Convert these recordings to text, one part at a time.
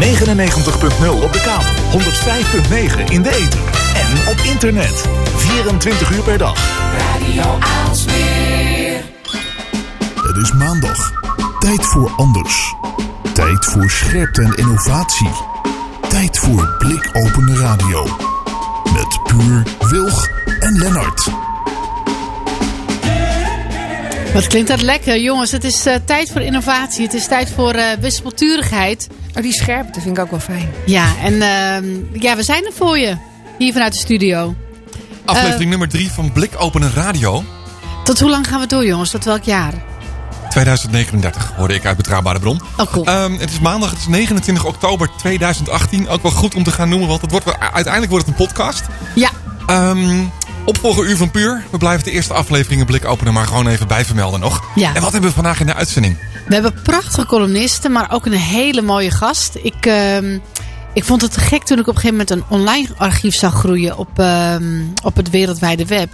99.0 op de kabel, 105.9 in de ether en op internet. 24 uur per dag. Radio Aalsmeer. Het is maandag. Tijd voor anders. Tijd voor scherpte en innovatie. Tijd voor blikopende radio. Met Puur, Wilg en Lennart. Wat klinkt dat lekker, jongens. Het is uh, tijd voor innovatie. Het is tijd voor uh, wispelturigheid. Oh, die scherpte vind ik ook wel fijn. Ja, en uh, ja, we zijn er voor je. Hier vanuit de studio. Aflevering nummer 3 van Blik Openen Radio. Tot hoe lang gaan we door, jongens? Tot welk jaar? 2039, hoorde ik uit Betrouwbare Bron. Oh, cool. Um, het is maandag, het is 29 oktober 2018. Ook wel goed om te gaan noemen, want het wordt, uiteindelijk wordt het een podcast. Ja. Um, opvolger Uur van Puur. We blijven de eerste afleveringen blik openen, maar gewoon even bijvermelden nog. Ja. En wat hebben we vandaag in de uitzending? We hebben prachtige columnisten, maar ook een hele mooie gast. Ik, uh, ik vond het gek toen ik op een gegeven moment een online archief zag groeien op, uh, op het wereldwijde web.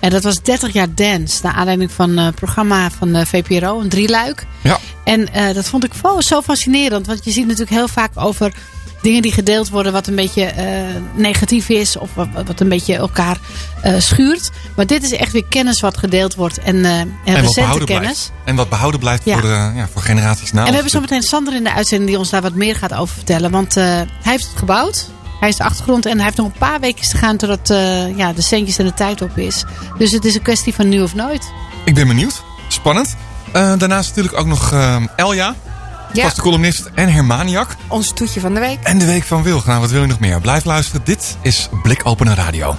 En dat was 30 jaar dance, naar aanleiding van een programma van de VPRO, een drieluik. Ja. En uh, dat vond ik zo fascinerend, want je ziet natuurlijk heel vaak over dingen die gedeeld worden wat een beetje uh, negatief is of wat, wat een beetje elkaar uh, schuurt. Maar dit is echt weer kennis wat gedeeld wordt en, uh, en, en recente kennis. Blijft. En wat behouden blijft ja. voor, de, ja, voor generaties na. En we hebben zo meteen Sander in de uitzending die ons daar wat meer gaat over vertellen. Want hij heeft het gebouwd. Hij is de achtergrond en hij heeft nog een paar weken te gaan totdat ja, de centjes en de tijd op is. Dus het is een kwestie van nu of nooit. Ik ben benieuwd. Spannend. daarnaast natuurlijk ook nog Elja. Ja. Vaste columnist en Hermaniak. Ons toetje van de week. En de week van Wilg. Nou, wat wil je nog meer? Blijf luisteren. Dit is Blik Openen Radio. I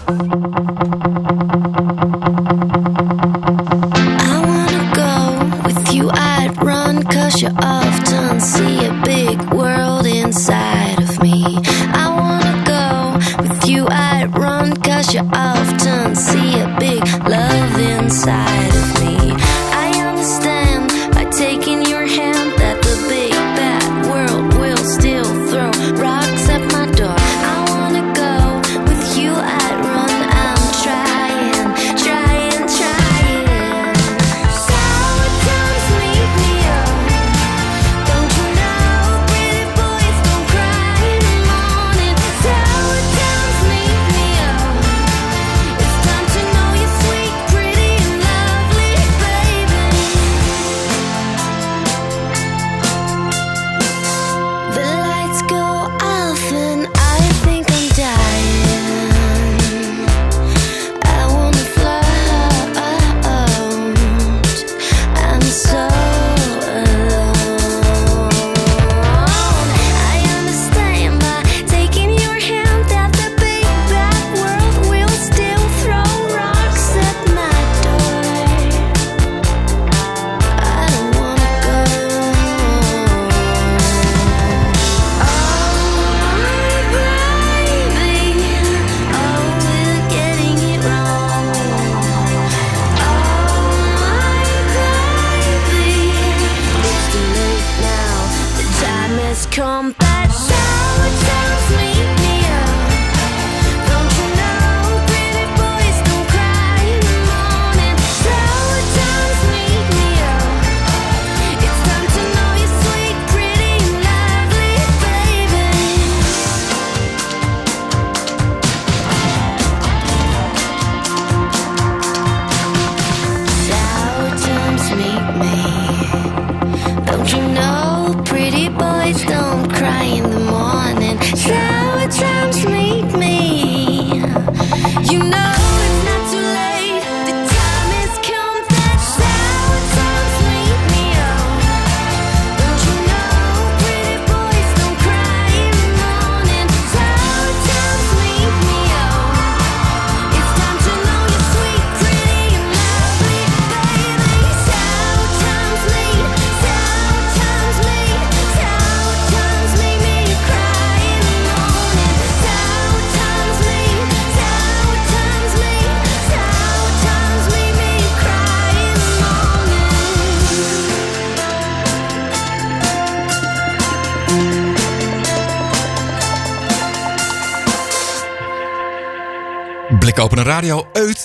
wanna go with you, I'd run cause you often see a big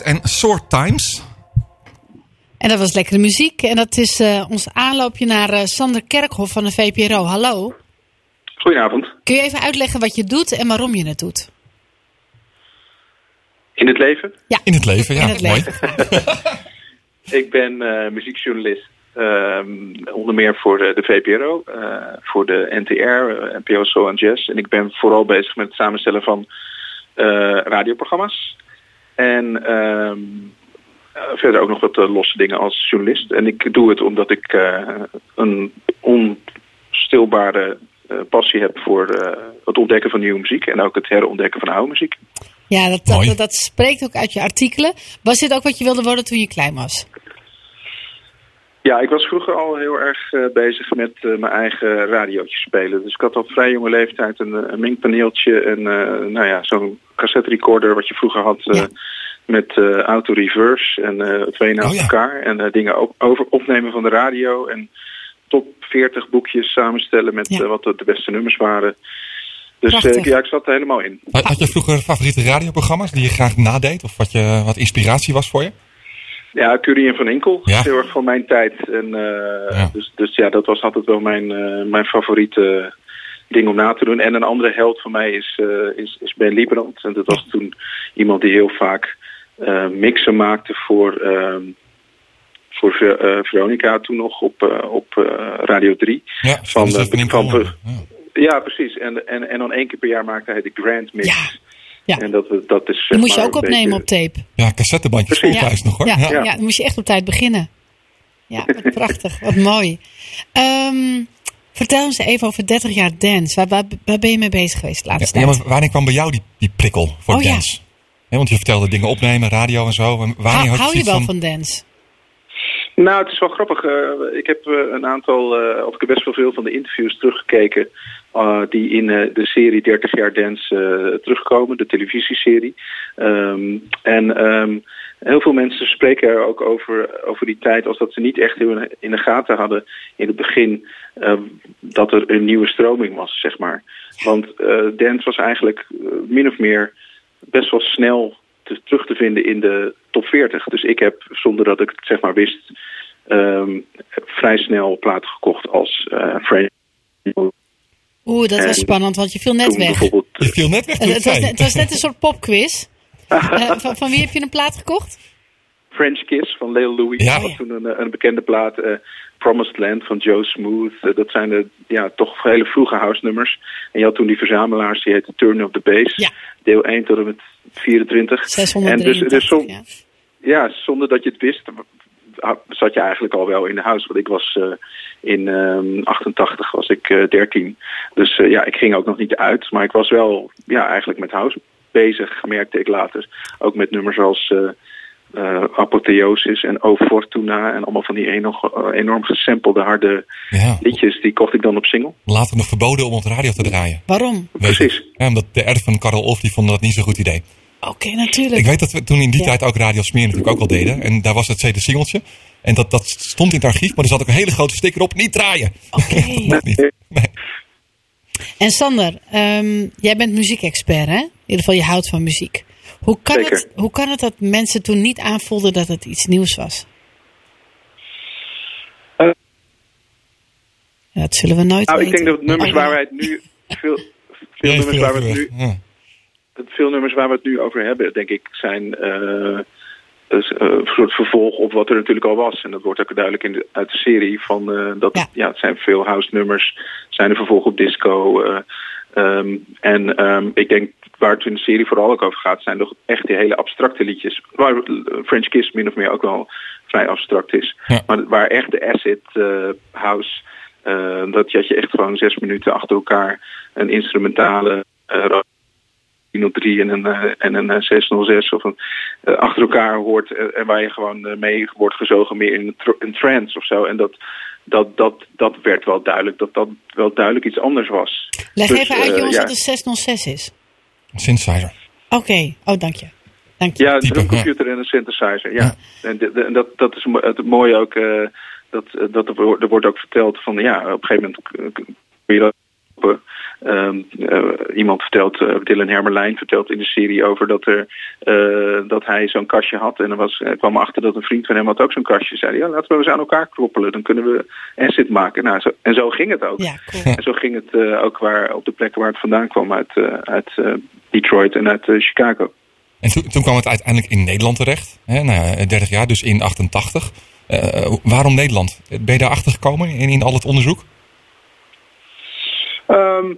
En Soort Times. En dat was lekkere muziek. En dat is uh, ons aanloopje naar uh, Sander Kerkhoff van de VPRO. Hallo. Goedenavond. Kun je even uitleggen wat je doet en waarom je het doet? In het leven? In het leven, ja. in het mooi. leven. Ik ben eh, muziekjournalist. ehm, onder meer voor de, de VPRO, eh, voor de NTR, eh, NPO Soul and Jazz. En ik ben vooral bezig met het samenstellen van eh, radioprogramma's. En ehm, eh, verder ook nog wat eh, losse dingen als journalist. En ik doe het omdat ik eh, een onstilbare eh, passie heb voor eh, het ontdekken van nieuwe muziek. En ook het herontdekken van oude muziek. Ja, dat, dat, dat spreekt ook uit je artikelen. Was dit ook wat je wilde worden toen je klein was? Ja, ik was vroeger al heel erg eh, bezig met eh, mijn eigen radiootje spelen. Dus ik had al vrij jonge leeftijd een, eh, een mengpaneeltje en nou ja, zo'n cassette recorder wat je vroeger had Ja. met auto reverse en twee naast Oh ja. elkaar. En dingen over opnemen van de radio en top 40 boekjes samenstellen met Ja. wat de, beste nummers waren. Dus ja, ik zat er helemaal in. Had je vroeger favoriete radioprogramma's die je graag nadeed? Of wat, je, wat inspiratie was voor je? Ja, Curie en Van. Ja. is Heel erg van mijn tijd. En, eh, Ja. dus, dus ja, dat was altijd wel mijn, eh, mijn favoriete ding om na te doen. En een andere held van mij is, eh, is, is Ben Liebrand. En dat was toen iemand die heel vaak mixen maakte voor, ehm, voor Ver- Veronica toen nog op, op Radio 3. Ja, Van, van- ja. Ja, precies. En, en, en dan één keer per jaar maakte hij de Grand Mix. Ja. Ja. En dat, dat is, Dat moest je ook opnemen beetje- op tape. Ja, cassettebandjes vol Precies. thuis nog hoor. Ja, Ja. ja. dan moest je echt op tijd beginnen. Ja, wat prachtig. Wat mooi. Ehm, vertel eens even over 30 jaar dance. Waar, waar, waar ben je mee bezig geweest de laatste Ja, tijd? maar wanneer kwam bij jou die, die prikkel voor Oh, ja. dance? Hè, want je vertelde dingen opnemen, radio en zo. En wanneer Hou, had hou je wel van dance? Nou, het is wel grappig. Eh, ik heb eh, een aantal, eh, of ik heb best wel veel van de interviews teruggekeken die in de serie 30 jaar Dance terugkomen, de televisieserie. Ehm, en ehm, heel veel mensen spreken er ook over, over die tijd als dat ze niet echt in de gaten hadden in het begin dat er een nieuwe stroming was, zeg maar. Want dance was eigenlijk min of meer best wel snel te, terug te vinden in de top 40. Dus ik heb, zonder dat ik het zeg maar wist, ehm, vrij snel platen gekocht als eh French. Oeh, dat was En spannend, want je viel net weg. Je viel net weg Het, was het was net een soort popquiz. Eh, van, van wie heb je een plaat gekocht? French Kiss van Leo Louis. Ja. Dat was toen een, een bekende plaat. eh, Promised Land van Joe Smooth. Dat zijn de ja, toch hele vroege house nummers. En je had toen die verzamelaars, die heette Turn of the Bass. Ja. Deel 1 tot en met 24. En 683. dus, dus som- ja. ja, zonder dat je het wist, zat je eigenlijk al wel in de house. Want ik was eh, in ehm 88 was ik eh 13. Dus eh, ja, ik ging ook nog niet uit. Maar ik was wel ja, eigenlijk met house bezig, merkte ik later. Ook met nummers als eh eh, Apotheosis en O Fortuna. En allemaal van die enorm, eh, enorm gesampelde harde Ja, liedjes. Die kocht ik dan op single. later nog verboden om op de radio te draaien. Waarom? Precies. Ja, omdat de erf van Karel Olf die vonden dat niet zo'n goed idee. Oké, natuurlijk. Ik weet dat we toen in die Ja. tijd ook Radio Smeer natuurlijk ook wel deden. En daar was het tweede singeltje. En dat, dat stond in het archief, maar er zat ook een hele grote sticker op. Niet draaien. Oké. Dat mocht niet. Nee. En Sander, ehm, jij bent muziekexpert, hè? In ieder geval, je houdt van muziek. Hoe kan, Zeker. het, hoe kan het dat mensen toen niet aanvoelden dat het iets nieuws was? Eh. Ja, dat zullen we nooit Nou, ik denk dat nummers waar wij het nu... Veel, veel nummers waar we het nu veel nummers waar we het nu over hebben, denk ik, zijn eh, dus, eh, een soort vervolg op wat er natuurlijk al was. En dat wordt ook duidelijk in de, uit de serie. Van, eh, dat, Ja. ja. het zijn veel house nummers, zijn een vervolg op disco. eh, ehm, en ehm, ik denk waar het in de serie vooral ook over gaat, zijn toch echt die hele abstracte liedjes. Waar French Kiss min of meer ook wel vrij abstract is. Ja. Maar waar echt de acid eh, house, eh, dat je, echt gewoon zes minuten achter elkaar een instrumentale eh, 303 en een, en een eh, 606 of een, achter elkaar hoort en waar je gewoon mee wordt gezogen meer in een trance of zo. En dat, dat, dat, dat werd wel duidelijk dat dat wel duidelijk iets anders was. Leg Dus, even uit, eh, jongens, ja. wat een 606 is. Synthesizer. Oké, oh, dank je. Dank je. Ja, het is een computer en een synthesizer. Ja. En, de- de- en dat, dat is het mooie ook. eh, dat, eh, dat er, wordt- er wordt ook verteld van ja, op een gegeven moment kun je dat Ehm, eh, iemand vertelt, eh, Dylan Hermerlijn vertelt in de serie over dat, er, eh, dat hij zo'n kastje had. En er was, hij kwam achter dat een vriend van hem had ook zo'n kastje. Zei ja, laten we eens aan elkaar koppelen. Dan kunnen we acid maken. Nou, zo, en zo ging het ook. Ja, cool. En zo ging het eh, ook waar, op de plekken waar het vandaan kwam. Uit, eh, uit eh, Detroit en uit Chicago. En toen, toen kwam het uiteindelijk in Nederland terecht. Hè, nou, ja, 30 jaar, dus in 88. Eh, waarom Nederland? Ben je daar achter gekomen in, in al het onderzoek? Ehm,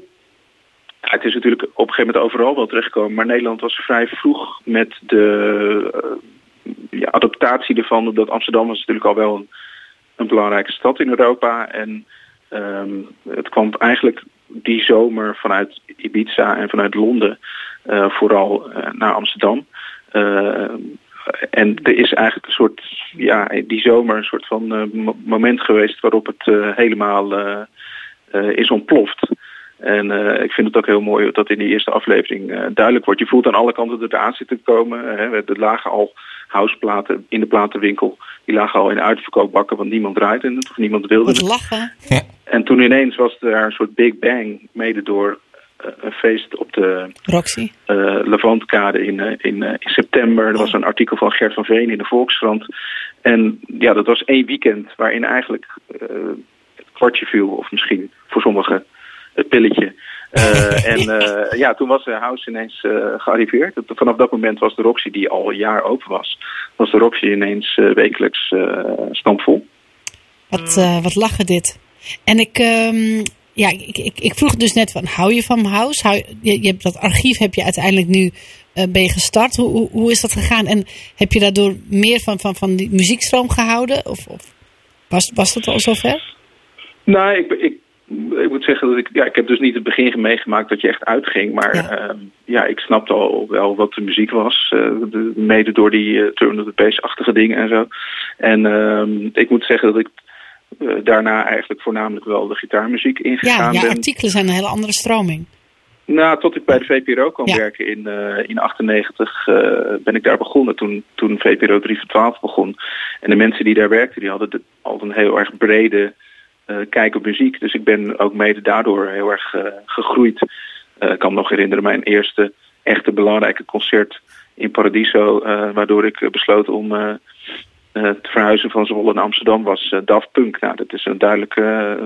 ja, het is natuurlijk op een gegeven moment overal wel terechtgekomen. Maar Nederland was vrij vroeg met de eh, ja, adaptatie ervan. Omdat Amsterdam was natuurlijk al wel een, een belangrijke stad in Europa. En ehm, het kwam eigenlijk die zomer vanuit Ibiza en vanuit Londen eh, vooral eh, naar Amsterdam. En er is eigenlijk een soort, ja, die zomer een soort van mo- moment geweest waarop het helemaal is ontploft. En eh, ik vind het ook heel mooi dat in die eerste aflevering eh, duidelijk wordt. Je voelt aan alle kanten dat er aan zit te komen. Hè. Er lagen al houseplaten in de platenwinkel. Die lagen al in uitverkoopbakken, want niemand draaide het of niemand wilde Wat het. lachen. En toen ineens was er een soort big bang, mede door eh, een feest op de Roxy. eh Levantkade in, eh, in, eh, in september. Er was een artikel van Gert van Veen in de Volkskrant. En ja, dat was één weekend waarin eigenlijk eh, het kwartje viel, of misschien voor sommigen het pilletje. Eh, en eh, ja, toen was de House ineens eh, gearriveerd. Vanaf dat moment was de Roxy, die al een jaar open was, was de Roxy ineens wekelijks eh stampvol. Wat, eh, wat lachen dit. En ik, ehm, ja, ik, ik, ik vroeg dus net van, hou je van House? Hou, je, je, hebt dat archief heb je uiteindelijk nu ben je gestart. Hoe, hoe, hoe is dat gegaan? En heb je daardoor meer van, van, van die muziekstroom gehouden? Of, of was, was dat al zover? Nou, ik, ik, ik moet zeggen dat ik, ja, ik heb dus niet het begin meegemaakt dat je echt uitging. Maar Ja. ja, ja ik snapte al wel wat de muziek was. eh, de- mede door die uh, turn of the bass-achtige dingen en zo. En ehm, ik moet zeggen dat ik eh, daarna eigenlijk voornamelijk wel de gitaarmuziek Ja, ingegaan ja, ben. artikelen zijn een hele andere stroming. Nou, tot ik bij de VPRO kwam Ja. werken in, eh in 98 eh, ben ik daar begonnen. Toen, toen VPRO 3 voor 12 begon. En de mensen die daar werkten, die hadden de, altijd een heel erg brede eh, kijk op muziek. Dus ik ben ook mede daardoor heel erg eh, gegroeid. Eh, ik kan me nog herinneren mijn eerste echte belangrijke concert in Paradiso. eh, waardoor ik eh, besloot om eh, eh, te verhuizen van Zwolle naar Amsterdam was eh, Daft Punk. Nou, dat is een duidelijke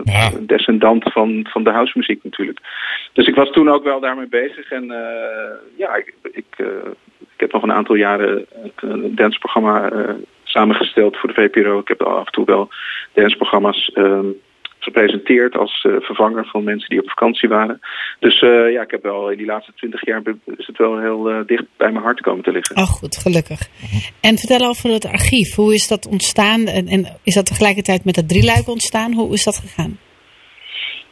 eh, Ja. descendant van, van de housemuziek natuurlijk. Dus ik was toen ook wel daarmee bezig. En eh, ja, ik, ik, eh, ik heb nog een aantal jaren een danceprogramma eh, samengesteld voor de VPRO. Ik heb af en toe wel danceprogramma's ehm, gepresenteerd als eh, vervanger van mensen die op vakantie waren. Dus eh, ja, ik heb wel in die laatste twintig jaar is het wel heel eh, dicht bij mijn hart komen te liggen. Oh, goed, gelukkig. En vertel over het archief. Hoe is dat ontstaan? En, en is dat tegelijkertijd met het drieluik ontstaan? Hoe is dat gegaan?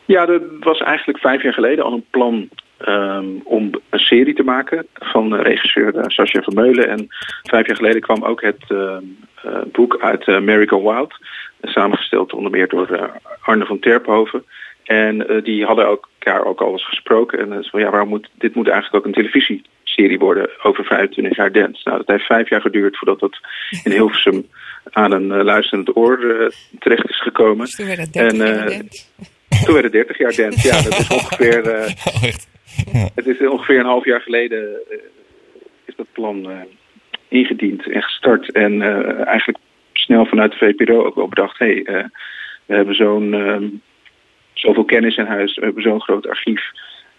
Ja, dat was eigenlijk vijf jaar geleden al een plan ehm, om een serie te maken van regisseur uh, Sascha Vermeulen. En vijf jaar geleden kwam ook het ehm, eh, boek uit Go Wild. Eh, samengesteld onder meer door eh, Arne van Terphoven. En eh, die hadden elkaar ook al eens gesproken. En uh, van, ja, waarom moet, dit moet eigenlijk ook een televisieserie worden over 25 jaar dance. Nou, dat heeft vijf jaar geduurd voordat dat in Hilversum aan een luisterend oor terecht is gekomen. Dus toen werd het 30 en, jaar dance. Toen werd het 30 jaar dance. Ja, dat is ongeveer. Uh, oh. Het is ongeveer een half jaar geleden uh, is dat plan uh, ingediend en gestart. En eigenlijk snel vanuit de VPRO ook wel bedacht: hé, hey, uh, we hebben zo'n um, zoveel kennis in huis, we hebben zo'n groot archief.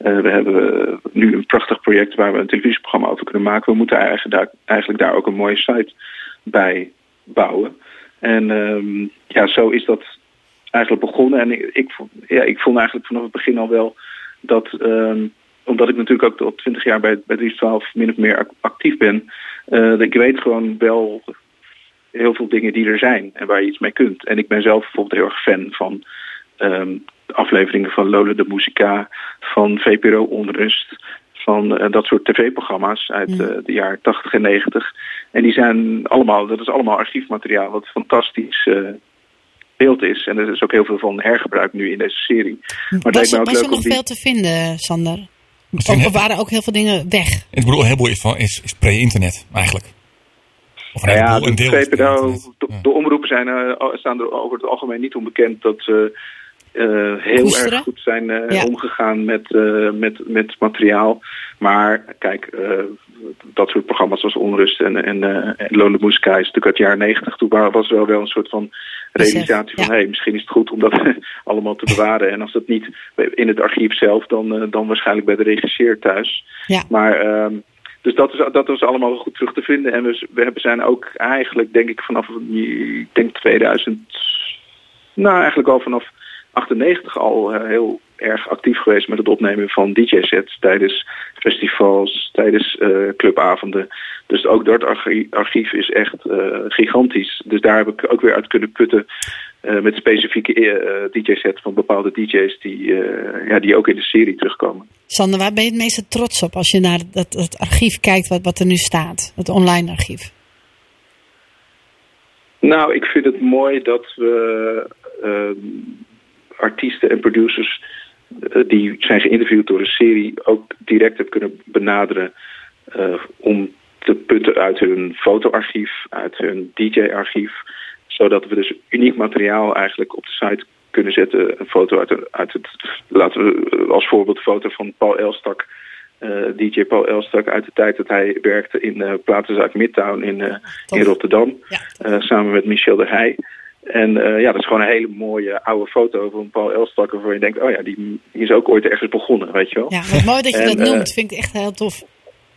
Uh, we hebben nu een prachtig project waar we een televisieprogramma over kunnen maken. We moeten eigenlijk daar, eigenlijk daar ook een mooie site bij bouwen. En um, ja, zo is dat eigenlijk begonnen. En ik, ik, ja, ik vond eigenlijk vanaf het begin al wel dat, um, omdat ik natuurlijk ook al twintig jaar bij, bij 312 min of meer actief ben, uh, ik weet gewoon wel heel veel dingen die er zijn en waar je iets mee kunt. En ik ben zelf bijvoorbeeld heel erg fan van um, afleveringen van Lola de Musica, van VPRO Onrust, van uh, dat soort tv-programma's uit uh, de jaren 80 en 90. En die zijn allemaal, dat is allemaal archiefmateriaal wat fantastisch uh, beeld is. En er is ook heel veel van hergebruikt nu in deze serie. Maar was, er, was er nog die... veel te vinden, Sander? Of, of waren ook heel veel dingen weg? Ik bedoel, is, van, is, is pre-internet eigenlijk. Of een, nou ja, een deel VPRO, de, de, omroepen zijn, uh, staan er over het algemeen niet onbekend dat ze eh, heel Koesteren? erg goed zijn eh, Ja. omgegaan met, eh, met, met materiaal. Maar kijk, eh, dat soort programma's als Onrust en, en, eh en Lone Moeska is natuurlijk uit de jaren negentig. Toen wa- was er wel, wel een soort van realisatie van... ja. hé, misschien is het goed om dat allemaal te bewaren. En als dat niet in het archief zelf, dan, eh, dan waarschijnlijk bij de regisseur thuis. Ja. Maar... ehm, dus dat, is, dat was allemaal goed terug te vinden. En we, we zijn ook eigenlijk, denk ik, vanaf ik denk 2000, nou eigenlijk al vanaf 98 al eh, heel erg actief geweest met het opnemen van DJ-sets tijdens festivals, tijdens eh, clubavonden. Dus ook dat archi- archief is echt eh, gigantisch. Dus daar heb ik ook weer uit kunnen putten eh, met specifieke eh, DJ-sets van bepaalde DJ's die, eh, ja, die ook in de serie terugkomen. Sander, waar ben je het meeste trots op als je naar dat, het archief kijkt wat, wat er nu staat? Het online archief. Nou, ik vind het mooi dat we artiesten en producers eh, die zijn geïnterviewd door de serie ook direct hebben kunnen benaderen eh, om te putten uit hun fotoarchief, uit hun DJ-archief, zodat we dus uniek materiaal eigenlijk op de site kunnen zetten. Een foto uit, uit het, laten we eh, als voorbeeld een foto van Paul Elstak. eh, DJ Paul Elstak uit de tijd dat hij werkte in eh platenzaak Midtown in, in Rotterdam. Ja. Samen met Michel de Heij. En ja, dat is gewoon een hele mooie oude foto van Paul Elstak... waarvan je denkt, oh ja, die, die is ook ooit ergens begonnen, weet je wel. Ja, wat mooi dat je En, dat noemt. Vind ik echt heel tof.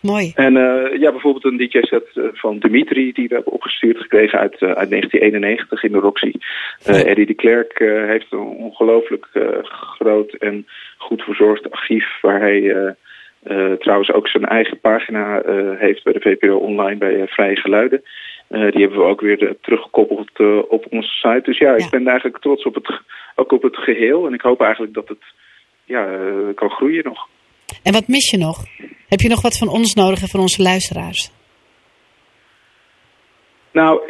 Mooi. En eh, ja, bijvoorbeeld een DJ-set eh, van Dimitri... die we hebben opgestuurd gekregen uit, eh, uit 1991 in de Roxy. Eh, Eddie de Klerk heeft een ongelooflijk groot en goed verzorgd archief... waar hij trouwens ook zijn eigen pagina heeft bij de VPRO Online bij Vrije Geluiden... Die hebben we ook weer teruggekoppeld op onze site. Dus ja, Ja. ik ben eigenlijk trots op het, ook op het geheel. En ik hoop eigenlijk dat het ja, kan groeien nog. En wat mis je nog? Heb je nog wat van ons nodig en van onze luisteraars? Nou,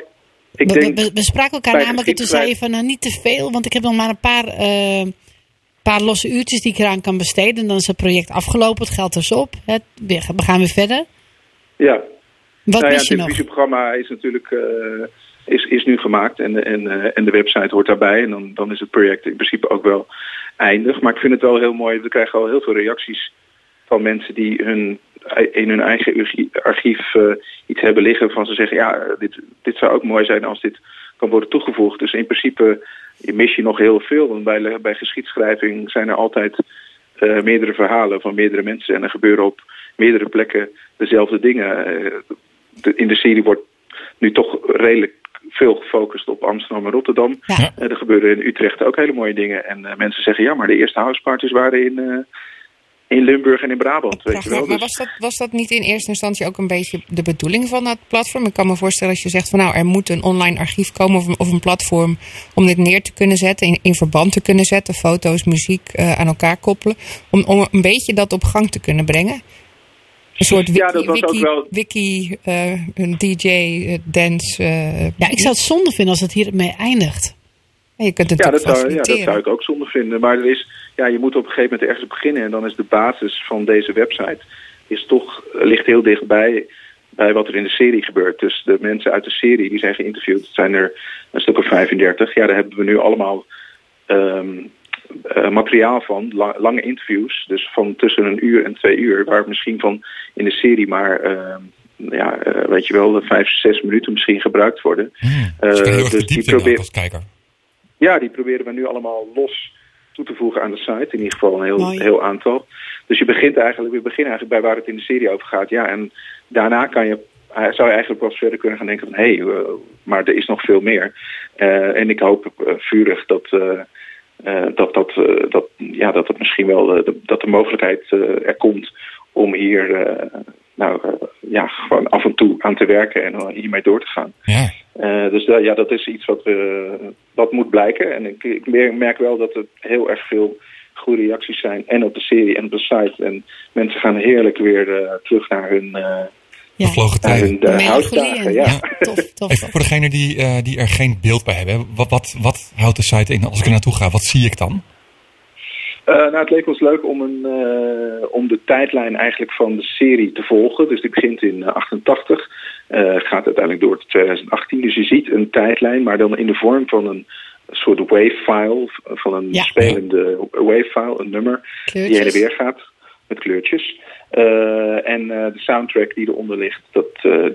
ik we, denk... we, we spraken elkaar namelijk en toen zei je van nou, niet te veel, want ik heb nog maar een paar, eh, paar losse uurtjes die ik eraan kan besteden. En dan is het project afgelopen, het geld is op. Hè, we gaan weer verder. Ja, Wat nou ja, mis je het nog? televisieprogramma is natuurlijk eh, is, is nu gemaakt en, en, eh, en de website hoort daarbij. En dan, dan is het project in principe ook wel eindig. Maar ik vind het wel heel mooi. We krijgen al heel veel reacties van mensen die hun, in hun eigen archi- archief eh, iets hebben liggen. Van ze zeggen, ja, dit, dit zou ook mooi zijn als dit kan worden toegevoegd. Dus in principe mis je nog heel veel. Want bij, bij geschiedschrijving zijn er altijd eh, meerdere verhalen van meerdere mensen. En er gebeuren op meerdere plekken dezelfde dingen. Eh, de- in de serie wordt nu toch redelijk veel gefocust op Amsterdam en Rotterdam. Ja. Er gebeuren in Utrecht ook hele mooie dingen. En mensen zeggen, ja, maar de eerste houseparties waren in, in Limburg en in Brabant. Weet je wel. Maar, Dus- was, dat, was dat niet in eerste instantie ook een beetje de bedoeling van dat platform? Ik kan me voorstellen als je zegt van nou er moet een online archief komen of een, of een platform om dit neer te kunnen zetten, in, in verband te kunnen zetten, foto's, muziek eh, aan elkaar koppelen, om, om een beetje dat op gang te kunnen brengen. Een soort wiki, Ja, dat was ook wiki, wel- wiki eh, een DJ, eh, dance. eh, Ja, ik zou het zonde vinden als het hiermee eindigt. En je kunt het Ja dat, zou, ja, dat zou ik ook zonde vinden. Maar er is, ja, je moet op een gegeven moment ergens beginnen. En dan is de basis van deze website is toch, ligt heel dichtbij bij wat er in de serie gebeurt. Dus de mensen uit de serie die zijn geïnterviewd, het zijn er een stuk of 35. Ja, daar hebben we nu allemaal ehm, eh, materiaal van, la- lange interviews. Dus van tussen een uur en twee uur, waar misschien van in de serie maar... ehm, ja, eh, weet je wel, vijf, zes minuten misschien gebruikt worden. Hmm, dus Eh, dus die probeer- als kijker. Ja, die proberen we nu allemaal los toe te voegen aan de site. In ieder geval een heel, Mooi. heel aantal. Dus je begint eigenlijk, we beginnen eigenlijk bij waar het in de serie over gaat. Ja, en daarna kan je, eh, zou je eigenlijk wel verder kunnen gaan denken van... hé, hey, eh, maar er is nog veel meer. Eh, en ik hoop vurig dat... dat, dat, dat, ja, dat het misschien wel de, dat de mogelijkheid er komt om hier nou, eh, ja, gewoon af en toe aan te werken en eh, hiermee door te gaan. Ja. Eh, dus da- ja, dat is iets wat, we, wat moet blijken. En ik, ik mer- merk wel dat er heel erg veel goede reacties zijn. En op de serie en op de site. En mensen gaan heerlijk weer eh, terug naar hun, eh Ja. Bevlogen naar tijden. hun huisdagen. Ja. ja, tof, tof, Even voor degene die, eh, die er geen beeld bij hebben. Wat, wat, wat houdt de site in? Als ik er naartoe ga, wat zie ik dan? Eh, nou, het leek ons leuk om, een, eh, om de tijdlijn eigenlijk van de serie te volgen. Dus die begint in eh, 88, eh, gaat uiteindelijk door tot 2018. Dus je ziet een tijdlijn, maar dan in de vorm van een, soort wave-file van een Ja. spelende wave-file, een nummer die heen en weer gaat met kleurtjes. En de soundtrack die eronder ligt, dat,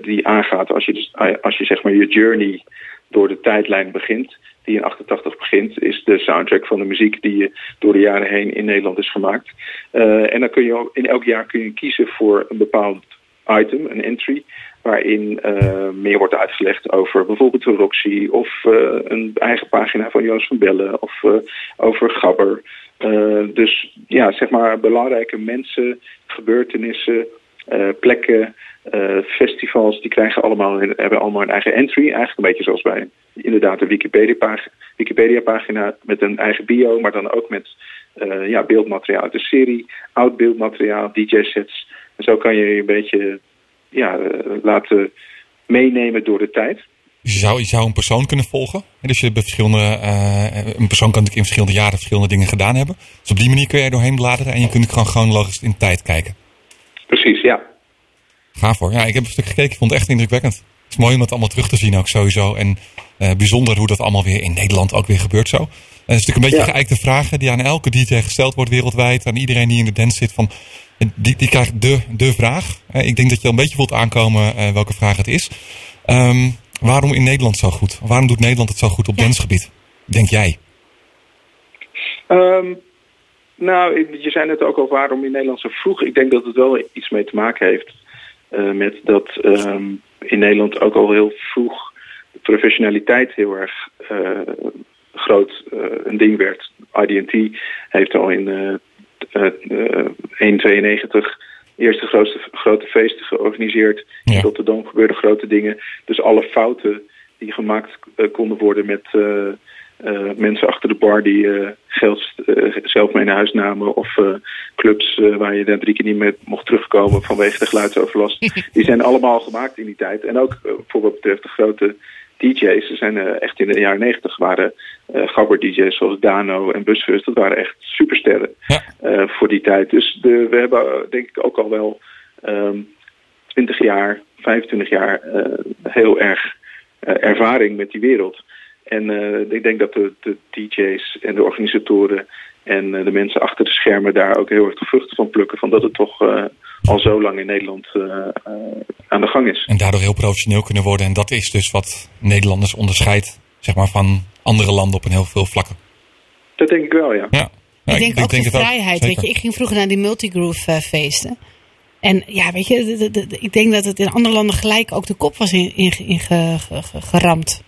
die aangaat als je, dus, als je zeg maar je journey door de tijdlijn begint, die in 88 begint, is de soundtrack van de muziek die door de jaren heen in Nederland is gemaakt. Eh, en dan kun je ook, in elk jaar kun je kiezen voor een bepaald item, een entry, waarin eh, meer wordt uitgelegd over bijvoorbeeld de Roxy of eh, een eigen pagina van Joost van Bellen of over Gabber. Dus ja, zeg maar belangrijke mensen, gebeurtenissen, plekken, eh, festivals, die krijgen allemaal, hebben allemaal een eigen entry. Eigenlijk een beetje zoals bij inderdaad de Wikipedia-pagina Wikipedia -pagina met een eigen bio, maar dan ook met eh, ja, beeldmateriaal uit de serie, oud beeldmateriaal, DJ-sets. En zo kan je je een beetje ja, eh, laten meenemen door de tijd. Dus je zou, je zou een persoon kunnen volgen. En dus je bij verschillende, eh, een persoon kan natuurlijk in verschillende jaren verschillende dingen gedaan hebben. Dus op die manier kun je er doorheen bladeren en je kunt gewoon chronologisch in tijd kijken. Precies, ja. Gaaf hoor. Ja, ik heb een stuk gekeken. Ik vond het echt indrukwekkend. Het is mooi om dat allemaal terug te zien ook sowieso. En eh, bijzonder hoe dat allemaal weer in Nederland ook weer gebeurt zo. Het is natuurlijk een beetje Ja. geëikte vragen die aan elke DJ gesteld wordt wereldwijd. Aan iedereen die in de dance zit. Van, eh, die, die krijgt de, de vraag. Eh, ik denk dat je al een beetje voelt aankomen eh, welke vraag het is. Ehm, waarom in Nederland zo goed? Waarom doet Nederland het zo goed op dancegebied? Denk jij? Ehm, nou, je zei net ook al waarom in Nederland zo vroeg. Ik denk dat het wel iets mee te maken heeft eh, met dat ehm, in Nederland ook al heel vroeg de professionaliteit heel erg eh, groot eh, een ding werd. IDT heeft al in eh eh, eh, 192 eerste grootste, grote feesten georganiseerd. Ja. In Rotterdam gebeurden grote dingen. Dus alle fouten die gemaakt konden worden met eh, eh, mensen achter de bar die eh, geld eh, zelf mee naar huis namen. Of eh, clubs eh, waar je dan drie keer niet meer mocht terugkomen vanwege de geluidsoverlast. die zijn allemaal gemaakt in die tijd. En ook eh, voor wat betreft de grote DJ's. Er zijn eh, echt in de jaren negentig waren eh gabber DJ's zoals Dano en Busfus. Dat waren echt supersterren Ja. eh, voor die tijd. Dus de, we hebben eh, denk ik ook al wel ehm 20 jaar, 25 jaar eh, heel erg eh, ervaring met die wereld. En eh, ik denk dat de, de DJ's en de organisatoren en eh, de mensen achter de schermen daar ook heel erg de vruchten van plukken. Van dat het toch eh, al zo lang in Nederland aan de gang is. En daardoor heel professioneel kunnen worden. En dat is dus wat Nederlanders onderscheidt zeg maar, van andere landen op een heel veel vlakken. Dat denk ik wel, ja. Ja. Ja, ik denk ook de het vrijheid. Weet je, ik ging vroeger naar die multigroove feesten. En ja, weet je, de- de- de- ik denk dat het in andere landen gelijk ook de kop was in, in, in ge- ge- ge- geramd.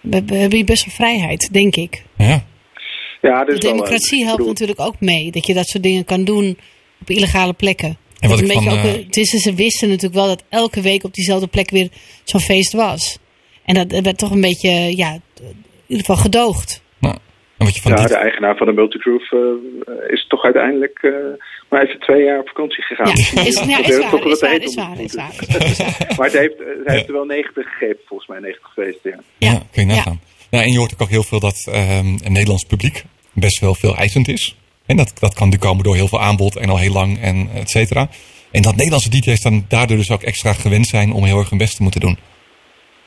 We, we hebben hier best wel vrijheid, denk ik. Ja. ja dat De democratie helpt bedoel, natuurlijk ook mee. Dat je dat soort dingen kan doen op illegale plekken. En wat Dat ik een beetje van, ook, eh, het is, ze wisten natuurlijk wel dat elke week op diezelfde plek weer zo'n feest was. En dat dat werd toch een beetje, ja, in ieder geval gedoogd. Nou, en wat je van Ja, dit- de eigenaar van de Multigroove eh, is toch uiteindelijk eh, maar even twee jaar op vakantie gegaan. Ja, is, ja, dat is waar, is waar, is waar, te is waar. Maar ze heeft, ze heeft er wel 90 gegeven, volgens mij 90 feesten. Ja. Ja, kun je Ja. nagaan. Ja. en je hoort ook heel veel dat ehm, een Nederlands publiek best wel veel eisend is. En dat, dat kan nu komen door heel veel aanbod en al heel lang en et cetera. En dat Nederlandse DJ's dan daardoor dus ook extra gewend zijn om heel erg hun best te moeten doen.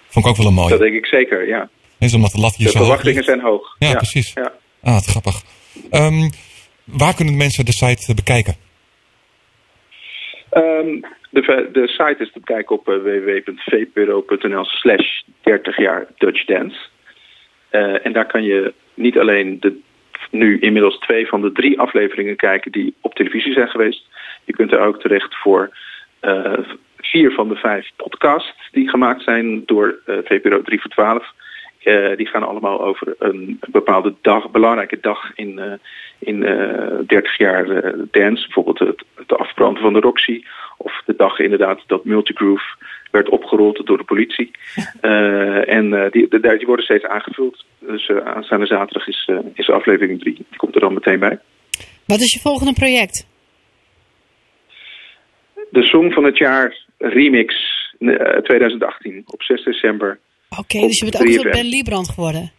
Vond ik ook wel een mooie. Dat denk ik zeker, ja. Is omdat de lat hier De zo verwachtingen zijn hoog. Ja, precies. Ja. Ah, wat grappig. Ehm, waar kunnen mensen de site bekijken? Ehm, de, de site is te bekijken op uh, www.vpro.nl slash 30 jaar Dutch Dance. Eh, en daar kan je niet alleen de, nu inmiddels twee van de drie afleveringen kijken die op televisie zijn geweest. Je kunt er ook terecht voor eh, vier van de vijf podcasts die gemaakt zijn door eh, VPRO 3 voor 12. Eh, die gaan allemaal over een bepaalde dag, belangrijke dag in, uh, in uh, 30 jaar uh, dance. Bijvoorbeeld het, het, afbranden van de Roxy. Of de dag inderdaad dat Multigroove werd opgerold door de politie. En die, de, die, worden steeds aangevuld. Dus aanstaande zaterdag is, is aflevering 3. Die komt er dan meteen bij. Wat is je volgende project? De Song van het Jaar Remix 2018 op 6 december. Oké, okay, dus je bent ook Ben Liebrand geworden.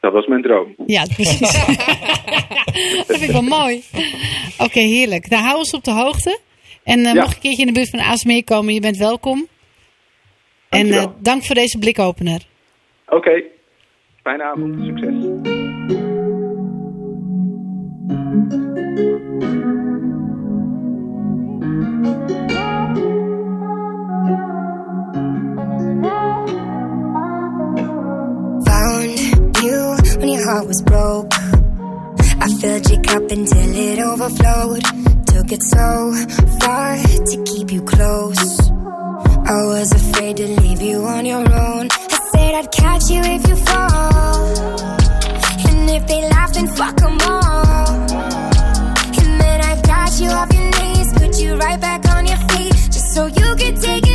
Dat was mijn droom. Ja, precies. dat vind ik wel mooi. Oké, okay, heerlijk. Nou, hou ons op de hoogte. En uh, ja. mocht een keertje in de buurt van Aarsmeer komen, je bent welkom. En uh, dank voor deze blikopener. Oké. Okay. Fijne avond, succes. You when your heart was broke. I filled your cup until it overflowed. Took it so far to keep you close. I was afraid to leave you on your own. I said I'd catch you if you fall. And if they laugh, then fuck them all. And then I got you off your knees, put you right back on your feet, just so you could take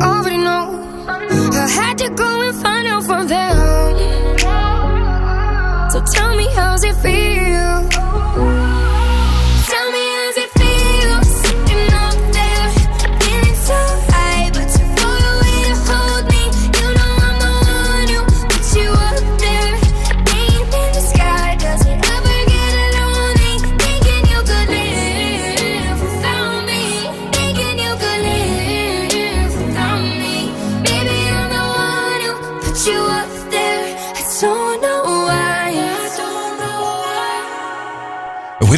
already know. I had to go and find out from them. So tell me, how's it feel?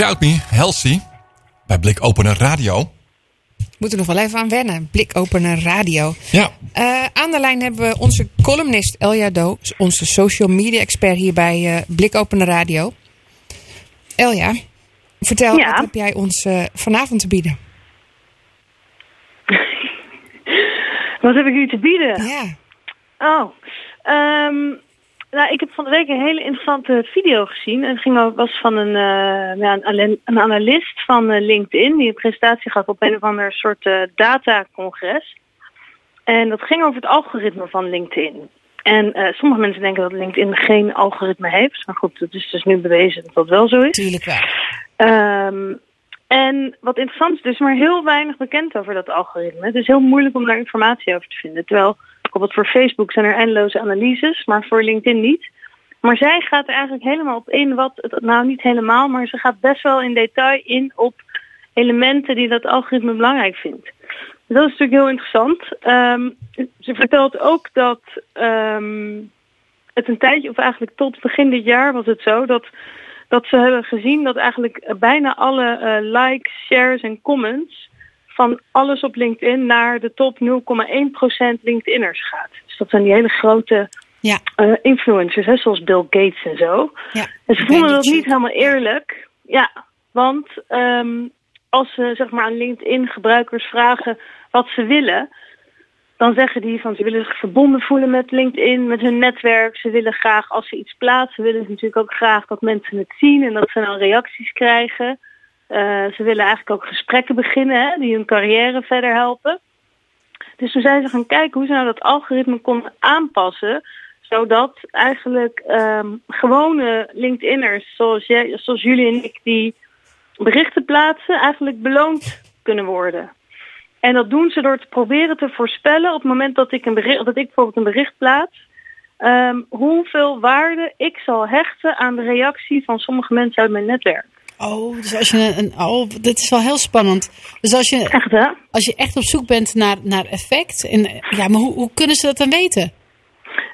Without Me, Halsey, bij Blik Opener Radio. Moeten we nog wel even aan wennen. Blikopener radio. Ja, Eh, aan de lijn hebben we onze columnist Elja Do, onze social media expert hier bij eh Blikopener Radio. Elja, vertel, Ja. wat heb jij ons eh, vanavond te bieden? Wat heb ik u te bieden? Ja, Oh, ehm, nou, ik heb van de week een hele interessante video gezien. Het ging over, was van een, eh, ja, een, een analist van eh, LinkedIn die een presentatie gaf op een of ander soort eh, datacongres. En dat ging over het algoritme van LinkedIn. En sommige mensen denken dat LinkedIn geen algoritme heeft. Maar goed, het is dus nu bewezen dat dat wel zo is. tuurlijk wel. Ehm, en wat interessant is, er is maar heel weinig bekend over dat algoritme. Het is heel moeilijk om daar informatie over te vinden. Terwijl bijvoorbeeld voor Facebook zijn er eindeloze analyses, maar voor LinkedIn niet. Maar zij gaat er eigenlijk helemaal op in wat, het- nou niet helemaal, maar ze gaat best wel in detail in op elementen die dat algoritme belangrijk vindt. Dus dat is natuurlijk heel interessant. Ehm, ze vertelt ook dat ehm, het een tijdje, of eigenlijk tot begin dit jaar was het zo, dat, dat ze hebben gezien dat eigenlijk bijna alle eh, likes, shares en comments van alles op LinkedIn naar de top 0,1% LinkedInners gaat. Dus dat zijn die hele grote Ja. eh, influencers, hè, zoals Bill Gates en zo. Ja. En ze vonden dat niet helemaal eerlijk. Ja, want ehm, als ze zeg maar aan LinkedIn gebruikers vragen wat ze willen, dan zeggen die van ze willen zich verbonden voelen met LinkedIn, met hun netwerk. Ze willen graag, als ze iets plaatsen, willen ze natuurlijk ook graag dat mensen het zien en dat ze dan reacties krijgen. Eh, ze willen eigenlijk ook gesprekken beginnen die hun carrière verder helpen. Dus toen zijn ze gaan kijken hoe ze nou dat algoritme konden aanpassen. Zodat eigenlijk ehm, gewone LinkedInners zoals, jij, zoals jullie en ik die berichten plaatsen, eigenlijk beloond kunnen worden. En dat doen ze door te proberen te voorspellen op het moment dat ik, een bericht, dat ik bijvoorbeeld een bericht plaats. ehm, hoeveel waarde ik zal hechten aan de reactie van sommige mensen uit mijn netwerk. Oh, dus als je een, een- oh, dit is wel heel spannend. Dus als je, Echt hè? als je echt op zoek bent naar, naar effect, en, ja, maar hoe, hoe kunnen ze dat dan weten?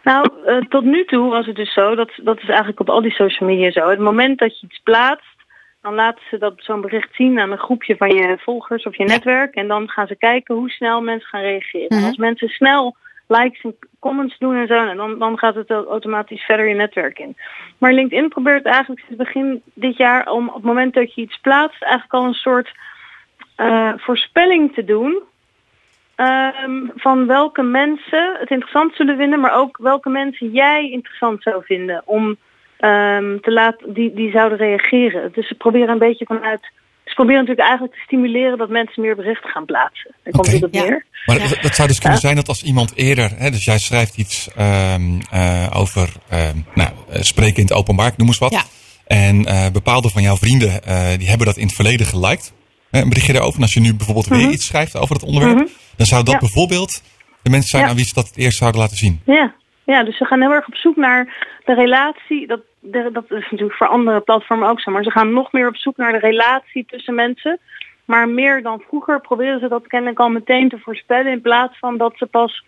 Nou, eh, tot nu toe was het dus zo, dat, dat is eigenlijk op al die social media zo. Het moment dat je iets plaatst, dan laten ze dat zo'n bericht zien aan een groepje van je volgers of je netwerk. En dan gaan ze kijken hoe snel mensen gaan reageren. En Mhm. als mensen snel likes en comments doen en zo, en dan, dan gaat het au- automatisch verder je netwerk in. Maar LinkedIn probeert eigenlijk sinds begin dit jaar om op het moment dat je iets plaatst, eigenlijk al een soort eh, voorspelling te doen. ehm, van welke mensen het interessant zullen vinden, maar ook welke mensen jij interessant zou vinden om ehm, te laten, die, die zouden reageren. Dus ze proberen een beetje vanuit. Ze proberen natuurlijk eigenlijk te stimuleren dat mensen meer berichten gaan plaatsen. Daar komt het op Ja. neer. Maar dat, dat zou dus kunnen zijn dat als iemand eerder, hè, dus jij schrijft iets ehm, eh, over ehm, nou, eh, spreken in het openbaar, ik noem eens wat. Ja. En eh, bepaalde van jouw vrienden, eh, die hebben dat in het verleden geliked. Een berichtje daarover. En als je nu bijvoorbeeld weer iets schrijft over het onderwerp, dan zou dat Mhm. Ja. bijvoorbeeld de mensen zijn Ja. aan wie ze dat het eerst zouden laten zien. Ja. ja, dus ze gaan heel erg op zoek naar de relatie. Dat, de- dat is natuurlijk voor andere platformen ook zo. Maar ze gaan nog meer op zoek naar de relatie tussen mensen. Maar meer dan vroeger proberen ze dat kennelijk al meteen te voorspellen. In plaats van dat ze pas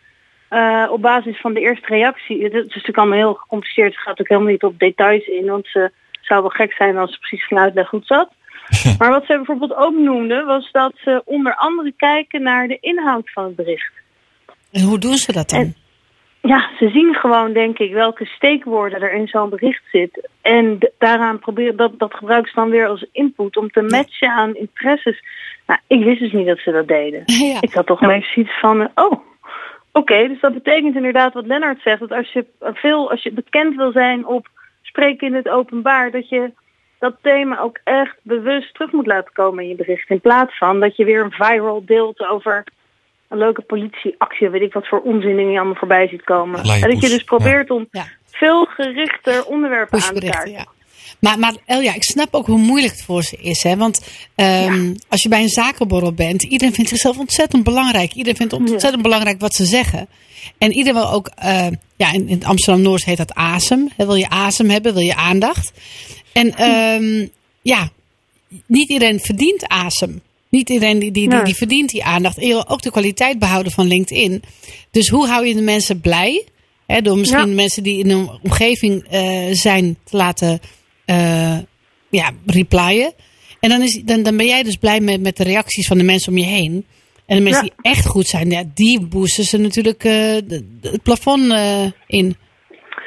eh, op basis van de eerste reactie. Het is natuurlijk allemaal heel gecompliceerd. Ze gaat ook helemaal niet op details in. Want ze zou wel gek zijn als ze precies gaan uitleggen hoe het zat. Maar wat ze bijvoorbeeld ook noemden was dat ze onder andere kijken naar de inhoud van het bericht. En hoe doen ze dat dan? En- Ja, ze zien gewoon, denk ik, welke steekwoorden er in zo'n bericht zit. En daaraan proberen, dat, dat gebruiken ze dan weer als input om te matchen aan interesses. Nou, ik wist dus niet dat ze dat deden. ja. Ik had toch beetje zoiets van, eh, oh, oké, dus dat betekent inderdaad wat Lennart zegt. Dat als je veel, als je bekend wil zijn op spreken in het openbaar, dat je dat thema ook echt bewust terug moet laten komen in je bericht. In plaats van dat je weer een viral deelt over een leuke politieactie, weet ik wat voor onzin die allemaal voorbij ziet komen. Leien En dat je dus probeert om Ja. veel gerichter onderwerpen aan te kaarten. ja. Maar, maar Elja, ik snap ook hoe moeilijk het voor ze is. Hè? Want ehm, als je bij een zakenborrel bent, iedereen vindt zichzelf ontzettend belangrijk. Iedereen vindt ontzettend belangrijk wat ze zeggen. En iedereen wil ook, eh, ja, in, in Amsterdam-Noord heet dat asem. Hè, Wil je asem hebben, wil je aandacht. En ehm, ja, niet iedereen verdient asem. Niet iedereen die, die, die, Nee. die verdient die aandacht. En je wil ook de kwaliteit behouden van LinkedIn. Dus hoe hou je de mensen blij? Hè, door misschien Ja. mensen die in een omgeving eh, zijn te laten eh, ja, replyen. En dan, is, dan, dan ben jij dus blij met, met de reacties van de mensen om je heen. En de mensen Ja. die echt goed zijn, ja, die boosten ze natuurlijk eh, het plafond in.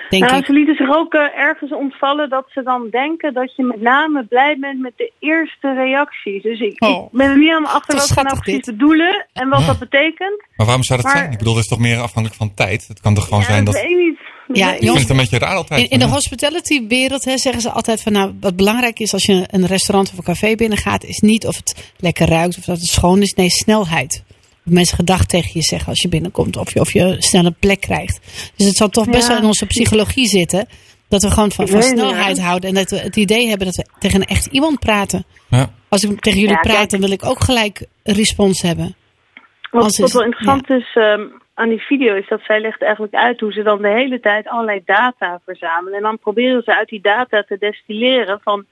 Denk Nou, ik. ze lieten zich ook eh, ergens ontvallen dat ze dan denken dat je met name blij bent met de eerste reacties. Dus ik, Oh. ik ben er niet helemaal achter wat ze nou precies dit. bedoelen en wat Ja. dat betekent. Maar waarom zou dat Maar- zijn? Ik bedoel, dat is toch meer afhankelijk van tijd? Het kan toch gewoon Ja, zijn dat... weet ik niet. Ja, ik vind het een beetje raar altijd. In, in de hospitality-wereld hè, zeggen ze altijd van nou, wat belangrijk is als je een restaurant of een café binnengaat, is niet of het lekker ruikt of dat het schoon is. Nee, snelheid. Mensen gedacht tegen je zeggen als je binnenkomt of je, of je snel een plek krijgt. Dus het zal toch best Ja. wel in onze psychologie zitten. Dat we gewoon van, snelheid ja. houden en dat we het idee hebben dat we tegen echt iemand praten. Ja. Als ik tegen jullie Ja, praat, kijk. dan wil ik ook gelijk een respons hebben. Wat, wel interessant is ehm, aan die video is dat zij legt eigenlijk uit hoe ze dan de hele tijd allerlei data verzamelen. En dan proberen ze uit die data te destilleren van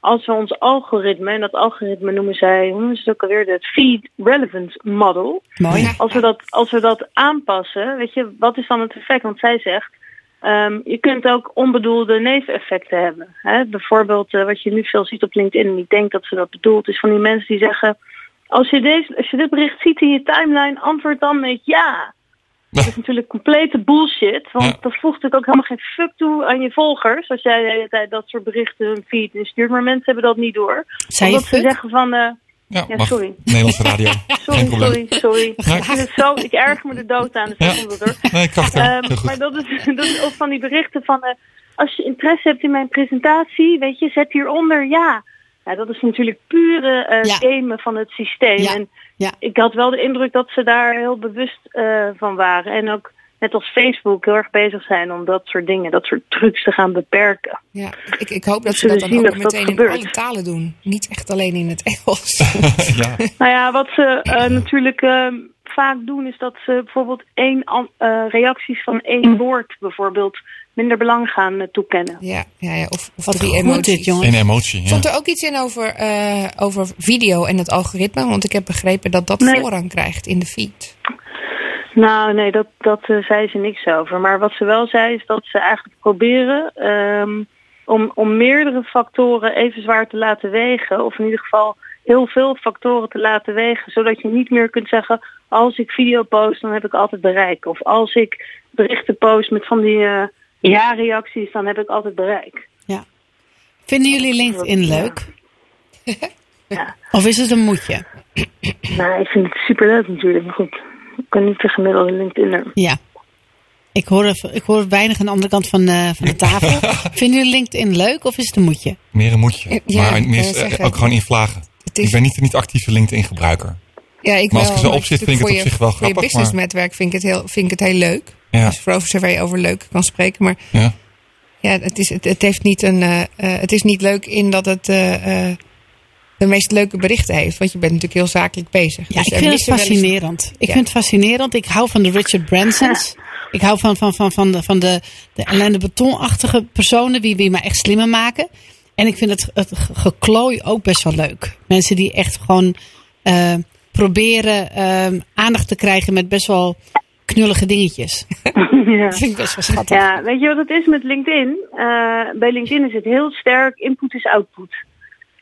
als we ons algoritme, en dat algoritme noemen zij, hoe noemen ze het ook alweer, het Feed Relevance Model. Mooi. Als we, dat, als we dat aanpassen, weet je, wat is dan het effect? Want zij zegt, ehm, je kunt ook onbedoelde neveneffecten hebben. Hè? Bijvoorbeeld eh, wat je nu veel ziet op LinkedIn, en ik denk dat ze dat bedoelt, is van die mensen die zeggen, als je, deze, als je dit bericht ziet in je timeline, antwoord dan met ja. Dat is natuurlijk complete bullshit, want Ja. dat voegt natuurlijk ook helemaal geen fuck toe aan je volgers. Als jij de hele tijd dat soort berichten hun feed instuurt, maar mensen hebben dat niet door. Zei je Omdat ze fuck? zeggen van, eh, Ja, sorry. Nederlandse radio. Sorry, Geen sorry, sorry. Ja. Ik, vind het zo, ik erger me de dood aan, dus Ja. dat hoor. Nee, krachtig. Ehm, goed. maar dat is, dat is ook van die berichten van... eh, als je interesse hebt in mijn presentatie, weet je, zet hieronder ja. Ja, dat is natuurlijk pure eh Ja. gamen van het systeem. Ja. En Ja. ik had wel de indruk dat ze daar heel bewust eh, van waren. En ook net als Facebook heel erg bezig zijn om dat soort dingen, dat soort trucs te gaan beperken. Ja, ik, ik hoop dat ze dat dan zien ook dat meteen in gebeurt. alle talen doen. Niet echt alleen in het Engels. ja. Nou ja, wat ze eh, natuurlijk eh, vaak doen is dat ze bijvoorbeeld één eh, reacties van één woord bijvoorbeeld minder belang gaan eh, toekennen. ja, ja, ja, of, of Wat drie goed emoties. dit, jongen. Een emotie. Ja. Stond er ook iets in over, eh, over video en het algoritme? Want ik heb begrepen dat dat Nee. voorrang krijgt in de feed. Nou, nee, dat, dat eh, zei ze niks over. Maar wat ze wel zei is dat ze eigenlijk proberen ehm, om, om meerdere factoren even zwaar te laten wegen. Of in ieder geval heel veel factoren te laten wegen. Zodat je niet meer kunt zeggen, als ik video post, dan heb ik altijd bereik. Of als ik berichten post met van die eh, ja-reacties, dan heb ik altijd bereik. Vinden jullie LinkedIn leuk? Ja. Of is het een moedje? Nou, ik vind het superleuk natuurlijk. Maar goed, ik ben niet de gemiddelde LinkedInner. Ja. Ik hoor, even- ik hoor weinig aan de andere kant van de, van de tafel. Vinden jullie LinkedIn leuk of is het een moedje? Meer een moedje. Ja, maar meer, eh, zeggen. ook gewoon in vlagen. Is- Ik ben niet, niet actieve LinkedIn gebruiker. Ja, ik Maar als wel, ik er zo op zit, vind ik het op je- zich wel Voor je grappig, businessnetwerk vind ik het heel, vind ik het heel leuk. Ja. Dus voor zover je over leuk kan spreken. Maar Ja. ja, het, is, het, het, heeft niet een, eh, eh, het is niet leuk in dat het eh, eh, de meest leuke berichten heeft. Want je bent natuurlijk heel zakelijk bezig. Ja, Dus ik vind het eens- fascinerend. Ik Ja. vind het fascinerend. Ik hou van de Richard Bransons. Ik hou van, van, van, van de, van de, de Alain de Betonachtige personen die, die mij echt slimmer maken. En ik vind het, het ge- geklooi ook best wel leuk. Mensen die echt gewoon eh, proberen ehm, aandacht te krijgen met best wel knullige dingetjes. ja. Dat vind ik best wel schattig. Ja, weet je wat het is met LinkedIn? Eh, bij LinkedIn is het heel sterk input is output.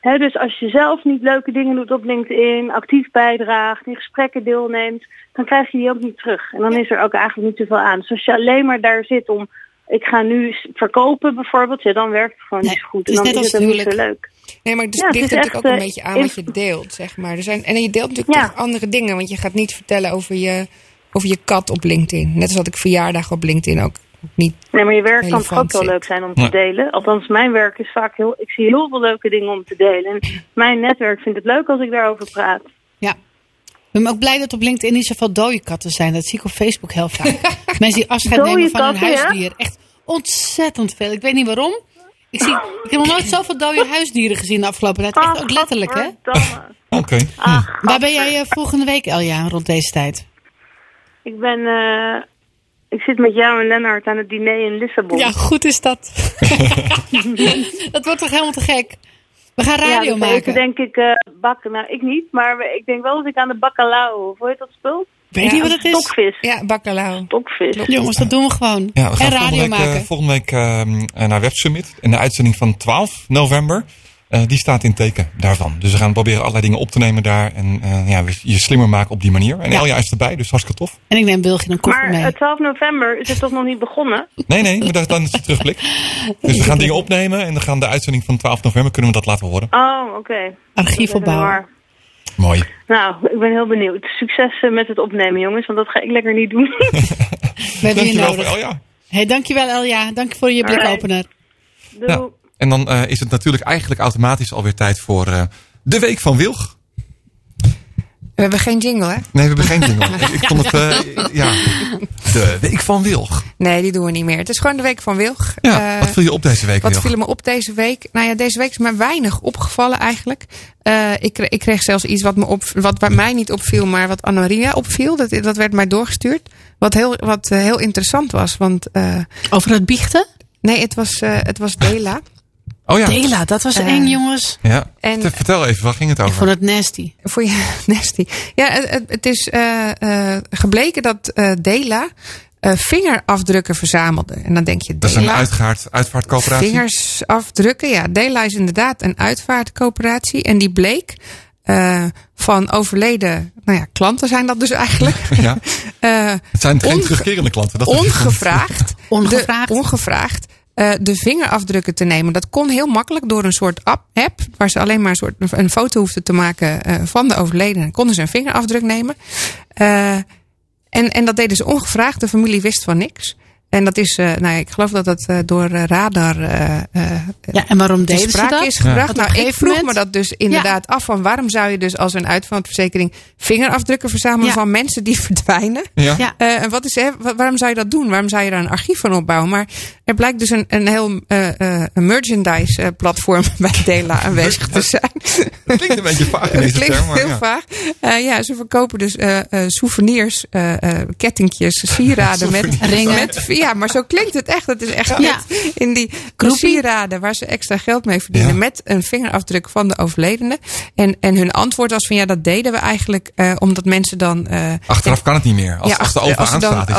Hè, dus als je zelf niet leuke dingen doet op LinkedIn, actief bijdraagt, in gesprekken deelneemt, dan krijg je die ook niet terug. En dan is er ook eigenlijk niet zoveel aan. Dus als je alleen maar daar zit om, ik ga nu verkopen bijvoorbeeld, ja, dan werkt het gewoon Nee, niet zo goed. het is en dan net is als het niet zo leuk. Nee, maar het Ja, het ligt is natuurlijk echt, ook een eh, beetje aan wat je deelt, zeg maar. Er zijn, en je deelt natuurlijk Ja. toch andere dingen. Want je gaat niet vertellen over je, over je kat op LinkedIn. Net als dat ik verjaardag op LinkedIn ook niet... Nee, maar je werk kan toch ook wel leuk zijn om te Ja. delen. Althans, mijn werk is vaak heel... Ik zie heel veel leuke dingen om te delen. En mijn netwerk vindt het leuk als ik daarover praat. Ja. Ik ben ook blij dat op LinkedIn niet zoveel dode katten zijn. Dat zie ik op Facebook heel vaak. Mensen die afscheid Dode nemen van hun katten, ja? huisdier. Echt ontzettend veel. Ik weet niet waarom. Ik, zie, ik heb nog nooit zoveel dode huisdieren gezien de afgelopen tijd. Echt ook letterlijk, hè? Oké. Ah, Waar ben jij eh, volgende week, Elja, rond deze tijd? Ik ben... eh, ik zit met jou en Lennart aan het diner in Lissabon. Ja, goed is dat. dat wordt toch helemaal te gek? We gaan Ja, radio dus maken. eten denk ik eh bakken. Nou, ik niet. Maar ik denk wel dat ik aan de bacalao... Hoe heet dat spul? Weet je Ja, wat het is? Stokvis. Ja, bacalao. Stokvis. Jongens, dat doen we gewoon. Ja, we gaan en radio volgende week, eh, maken. volgende week eh, naar Web Summit. En de uitzending van 12 november, die staat in teken daarvan. Dus we gaan proberen allerlei dingen op te nemen daar. En eh, ja, we- je slimmer maken op die manier. En Ja. Elja is erbij, dus hartstikke tof. En ik neem Wilgje een koffer Maar mee. eh, 12 november is het toch nog niet begonnen? Nee, nee, maar dat- dan is het terugblik. Dus we gaan dingen opnemen en dan gaan de uitzending van 12 november kunnen we dat laten horen. Oh, oké. Archief opbouwen. Mooi. Nou, ik ben heel benieuwd. Succes eh, met het opnemen, jongens. Want dat ga ik lekker niet doen. We hebben je Dankjewel voor nodig. Elja. Hey, dankjewel Elja. Dank voor je blikopener. Doei. Nou, en dan eh, is het natuurlijk eigenlijk automatisch alweer tijd voor eh, de Week van Wilg. We hebben geen jingle, hè? Nee, we hebben geen jingle. ik, ik vond het, eh, ja, de Week van Wilg. Nee, die doen we niet meer. Het is gewoon de week van Wilg. Ja, wat viel je op deze week, Wat Wilg? viel me op deze week? Nou ja, deze week is me weinig opgevallen eigenlijk. Eh, ik, kre- ik kreeg zelfs iets wat, me op, wat bij mij niet opviel, maar wat Anna-Maria opviel. Dat, dat werd mij doorgestuurd. Wat heel, wat, heel interessant was. Want eh, Over het biechten? nee, het was, eh, het was Dela. Oh ja. Dela, dat was Eh, één, jongens. ja. En- Te- Vertel even, waar ging het Ik over? vond het nasty. Voor je nasty. Ja, het, het- is eh, eh, gebleken dat eh, Dela eh, vingerafdrukken verzamelde. En dan denk je, Dat is een Dela, uitgaard, uitvaartcoöperatie. vingers afdrukken. Ja, Dela is inderdaad een uitvaartcoöperatie. En die bleek eh, van overleden, nou ja, klanten zijn dat dus eigenlijk. Ja. Eh, Het zijn geen terugkerende klanten. Dat is- ongevraagd. Ongevraagd? De, ongevraagd. Eh, de vingerafdrukken te nemen. Dat kon heel makkelijk door een soort app, app waar ze alleen maar een, soort, een foto hoefden te maken eh, van de overledene. Konden ze een vingerafdruk nemen. Eh, en, en dat deden ze ongevraagd. De familie wist van niks. En dat is, uh, nou ja, ik geloof dat dat uh, door uh, radar. ja, en waarom deden sprake ze dat? is gebracht. Ja. Nou, ik vroeg moment... me dat dus inderdaad ja. af van waarom zou je dus als een uitvaartverzekering vingerafdrukken verzamelen Ja. van mensen die verdwijnen? Ja. Eh, en wat is, hè, waarom zou je dat doen? Waarom zou je daar een archief van opbouwen? Maar er blijkt dus een, een heel eh, eh, een merchandise eh, platform bij Dela aanwezig te zijn. Dat klinkt een beetje vaag in Dat deze klinkt term. maar heel ja. vaag. Eh, ja, ze verkopen dus eh, eh, souvenirs, eh, eh, kettingjes, sieraden met Ringen. Met, ja, maar zo klinkt het echt. Het is echt Ja. net in die Groepie. sieraden waar ze extra geld mee verdienen. Ja. Met een vingerafdruk van de overledene. En, en hun antwoord was van ja, dat deden we eigenlijk eh, omdat mensen dan... eh, Achteraf kan het niet meer. Als, de als dan- is als-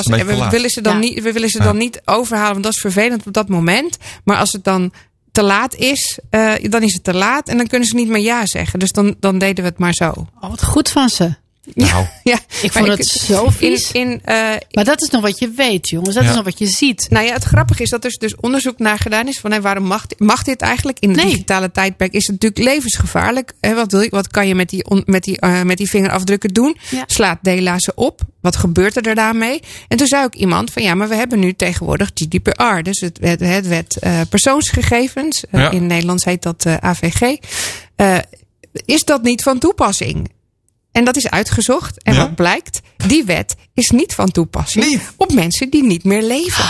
een beetje we willen ze dan Ja. niet, we willen ze Ja. dan niet overhalen, want dat is vervelend op dat moment. Maar als het dan te laat is, eh, dan is het te laat en dan kunnen ze niet meer ja zeggen. Dus dan, dan deden we het maar zo. Oh, wat goed van ze. Nou, Ja, Ik vond het zo vies. In, in, eh, Maar dat is nog wat je weet, jongens. Dat Ja. is nog wat je ziet. nou ja, het grappige is dat er dus onderzoek naar gedaan is van hé, waarom mag, mag dit eigenlijk in het Nee. digitale tijdperk? Is het natuurlijk levensgevaarlijk? Hè, wat, wil je, wat kan je met die, on- met, die, eh, met die vingerafdrukken doen? Ja. Slaat Dela ze op? Wat gebeurt er daarmee? En toen zei ook iemand van ja, maar we hebben nu tegenwoordig GDPR, dus het, het, het wet eh, persoonsgegevens. Ja. In Nederlands heet dat AVG. Eh, is dat niet van toepassing? En dat is uitgezocht. En Ja? wat blijkt? Die wet is niet van toepassing Niet? op mensen die niet meer leven.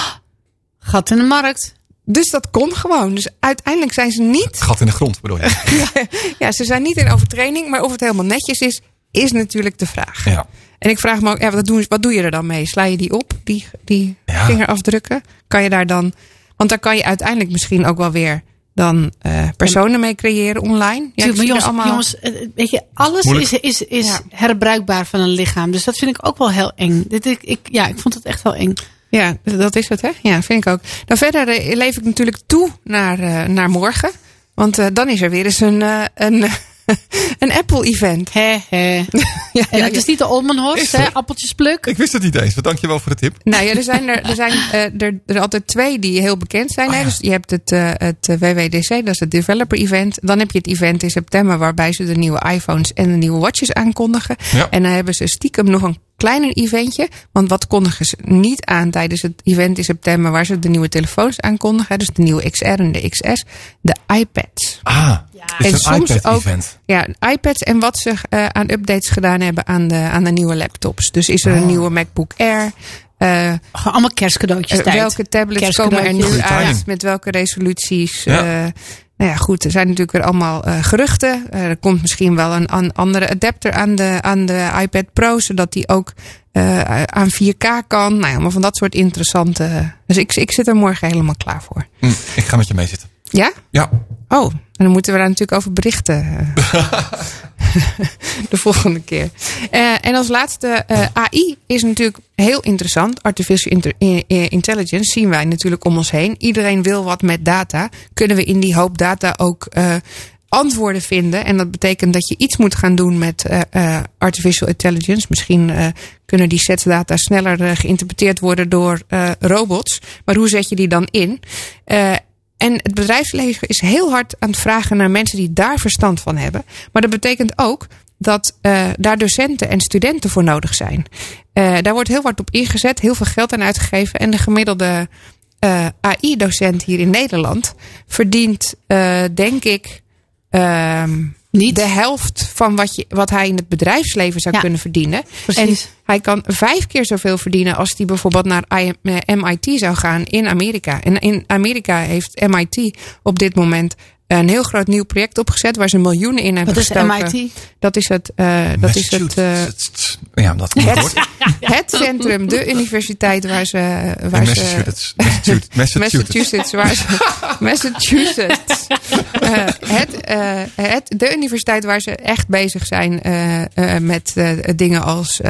Gat in de markt. Dus dat kon gewoon. Dus uiteindelijk zijn ze niet. gat in de grond bedoel je. Ja, ze zijn niet in overtraining. Maar of het helemaal netjes is, is natuurlijk de vraag. Ja. En ik vraag me ook, ja, wat, doen, wat doe je er dan mee? Sla je die op, die, die vingerafdrukken? Kan je daar dan. Want daar kan je uiteindelijk misschien ook wel weer dan eh, personen mee creëren online. Ja, Tuurlijk, jongens, allemaal- jongens, eh, weet je, alles Moeilijk. is, is, is Ja. herbruikbaar van een lichaam. Dus dat vind ik ook wel heel eng. Dit, ik, ik, ja, ik vond het echt wel eng. Ja, dat is het, hè? Ja, vind ik ook. Dan verder eh, leef ik natuurlijk toe naar, eh, naar morgen. Want eh, dan is er weer eens een, eh, een, een Apple-event. He, he. Ja, En ja, het is niet de Olmenhorst, hè? Appeltjespluk. Ik wist het niet eens. maar Dankjewel voor de tip. Nou ja, er zijn er, er, zijn, eh, er, er altijd twee die heel bekend zijn. Oh, hè? ja. Dus je hebt het, eh, het eh, WWDC, dat is het Developer Event. Dan heb je het event in september waarbij ze de nieuwe iPhones en de nieuwe watches aankondigen. Ja. En dan hebben ze stiekem nog een kleiner eventje. Want wat kondigen ze niet aan tijdens het event in september waar ze de nieuwe telefoons aankondigen? Dus de nieuwe XR en de XS. De iPads. Ah, En is een soms ook- iPad-event. Ja, iPads en wat ze eh, aan updates gedaan hebben aan de, aan de nieuwe laptops. Dus is er een Oh. nieuwe MacBook Air? Eh, Gewoon allemaal kerstcadeautjes tijd. welke tablets komen er nu uit? Met welke resoluties? Ja. Nou ja, goed. Er zijn natuurlijk weer allemaal eh, geruchten. Eh, er komt misschien wel een, an- andere adapter aan de, aan de iPad Pro, zodat die ook eh, aan 4K kan. Nou ja, allemaal van dat soort interessante. Dus ik, ik zit er morgen helemaal klaar voor. Hm, ik ga met je meezitten. Ja? Ja. Oh, en dan moeten we daar natuurlijk over berichten. eh. de volgende keer. Eh, en als laatste, eh, AI is natuurlijk heel interessant. Artificial intelligence zien wij natuurlijk om ons heen. Iedereen wil wat met data. Kunnen we in die hoop data ook antwoorden vinden? En dat betekent dat je iets moet gaan doen met artificial intelligence. Misschien kunnen die sets data sneller geïnterpreteerd worden door robots. Maar hoe zet je die dan in? Eh, en het bedrijfsleven is heel hard aan het vragen naar mensen die daar verstand van hebben. Maar dat betekent ook dat uh, daar docenten en studenten voor nodig zijn. Uh, daar wordt heel hard op ingezet, heel veel geld aan uitgegeven. En de gemiddelde uh, AI-docent hier in Nederland verdient, denk ik, Niet. de helft van wat, je, wat hij in het bedrijfsleven zou Ja, kunnen verdienen. precies. En hij kan vijf keer zoveel verdienen als hij bijvoorbeeld naar MIT zou gaan in Amerika. En in Amerika heeft MIT op dit moment een heel groot nieuw project opgezet waar ze miljoenen in hebben Wat is gestoken. MIT? Dat is het. Uh, dat is het. Uh, ja, dat het, het centrum, de universiteit waar ze. Waar Massachusetts. Ze, Massachusetts. Massachusetts. Waar ze, Massachusetts. Uh, het, het, de universiteit waar ze echt bezig zijn met dingen als.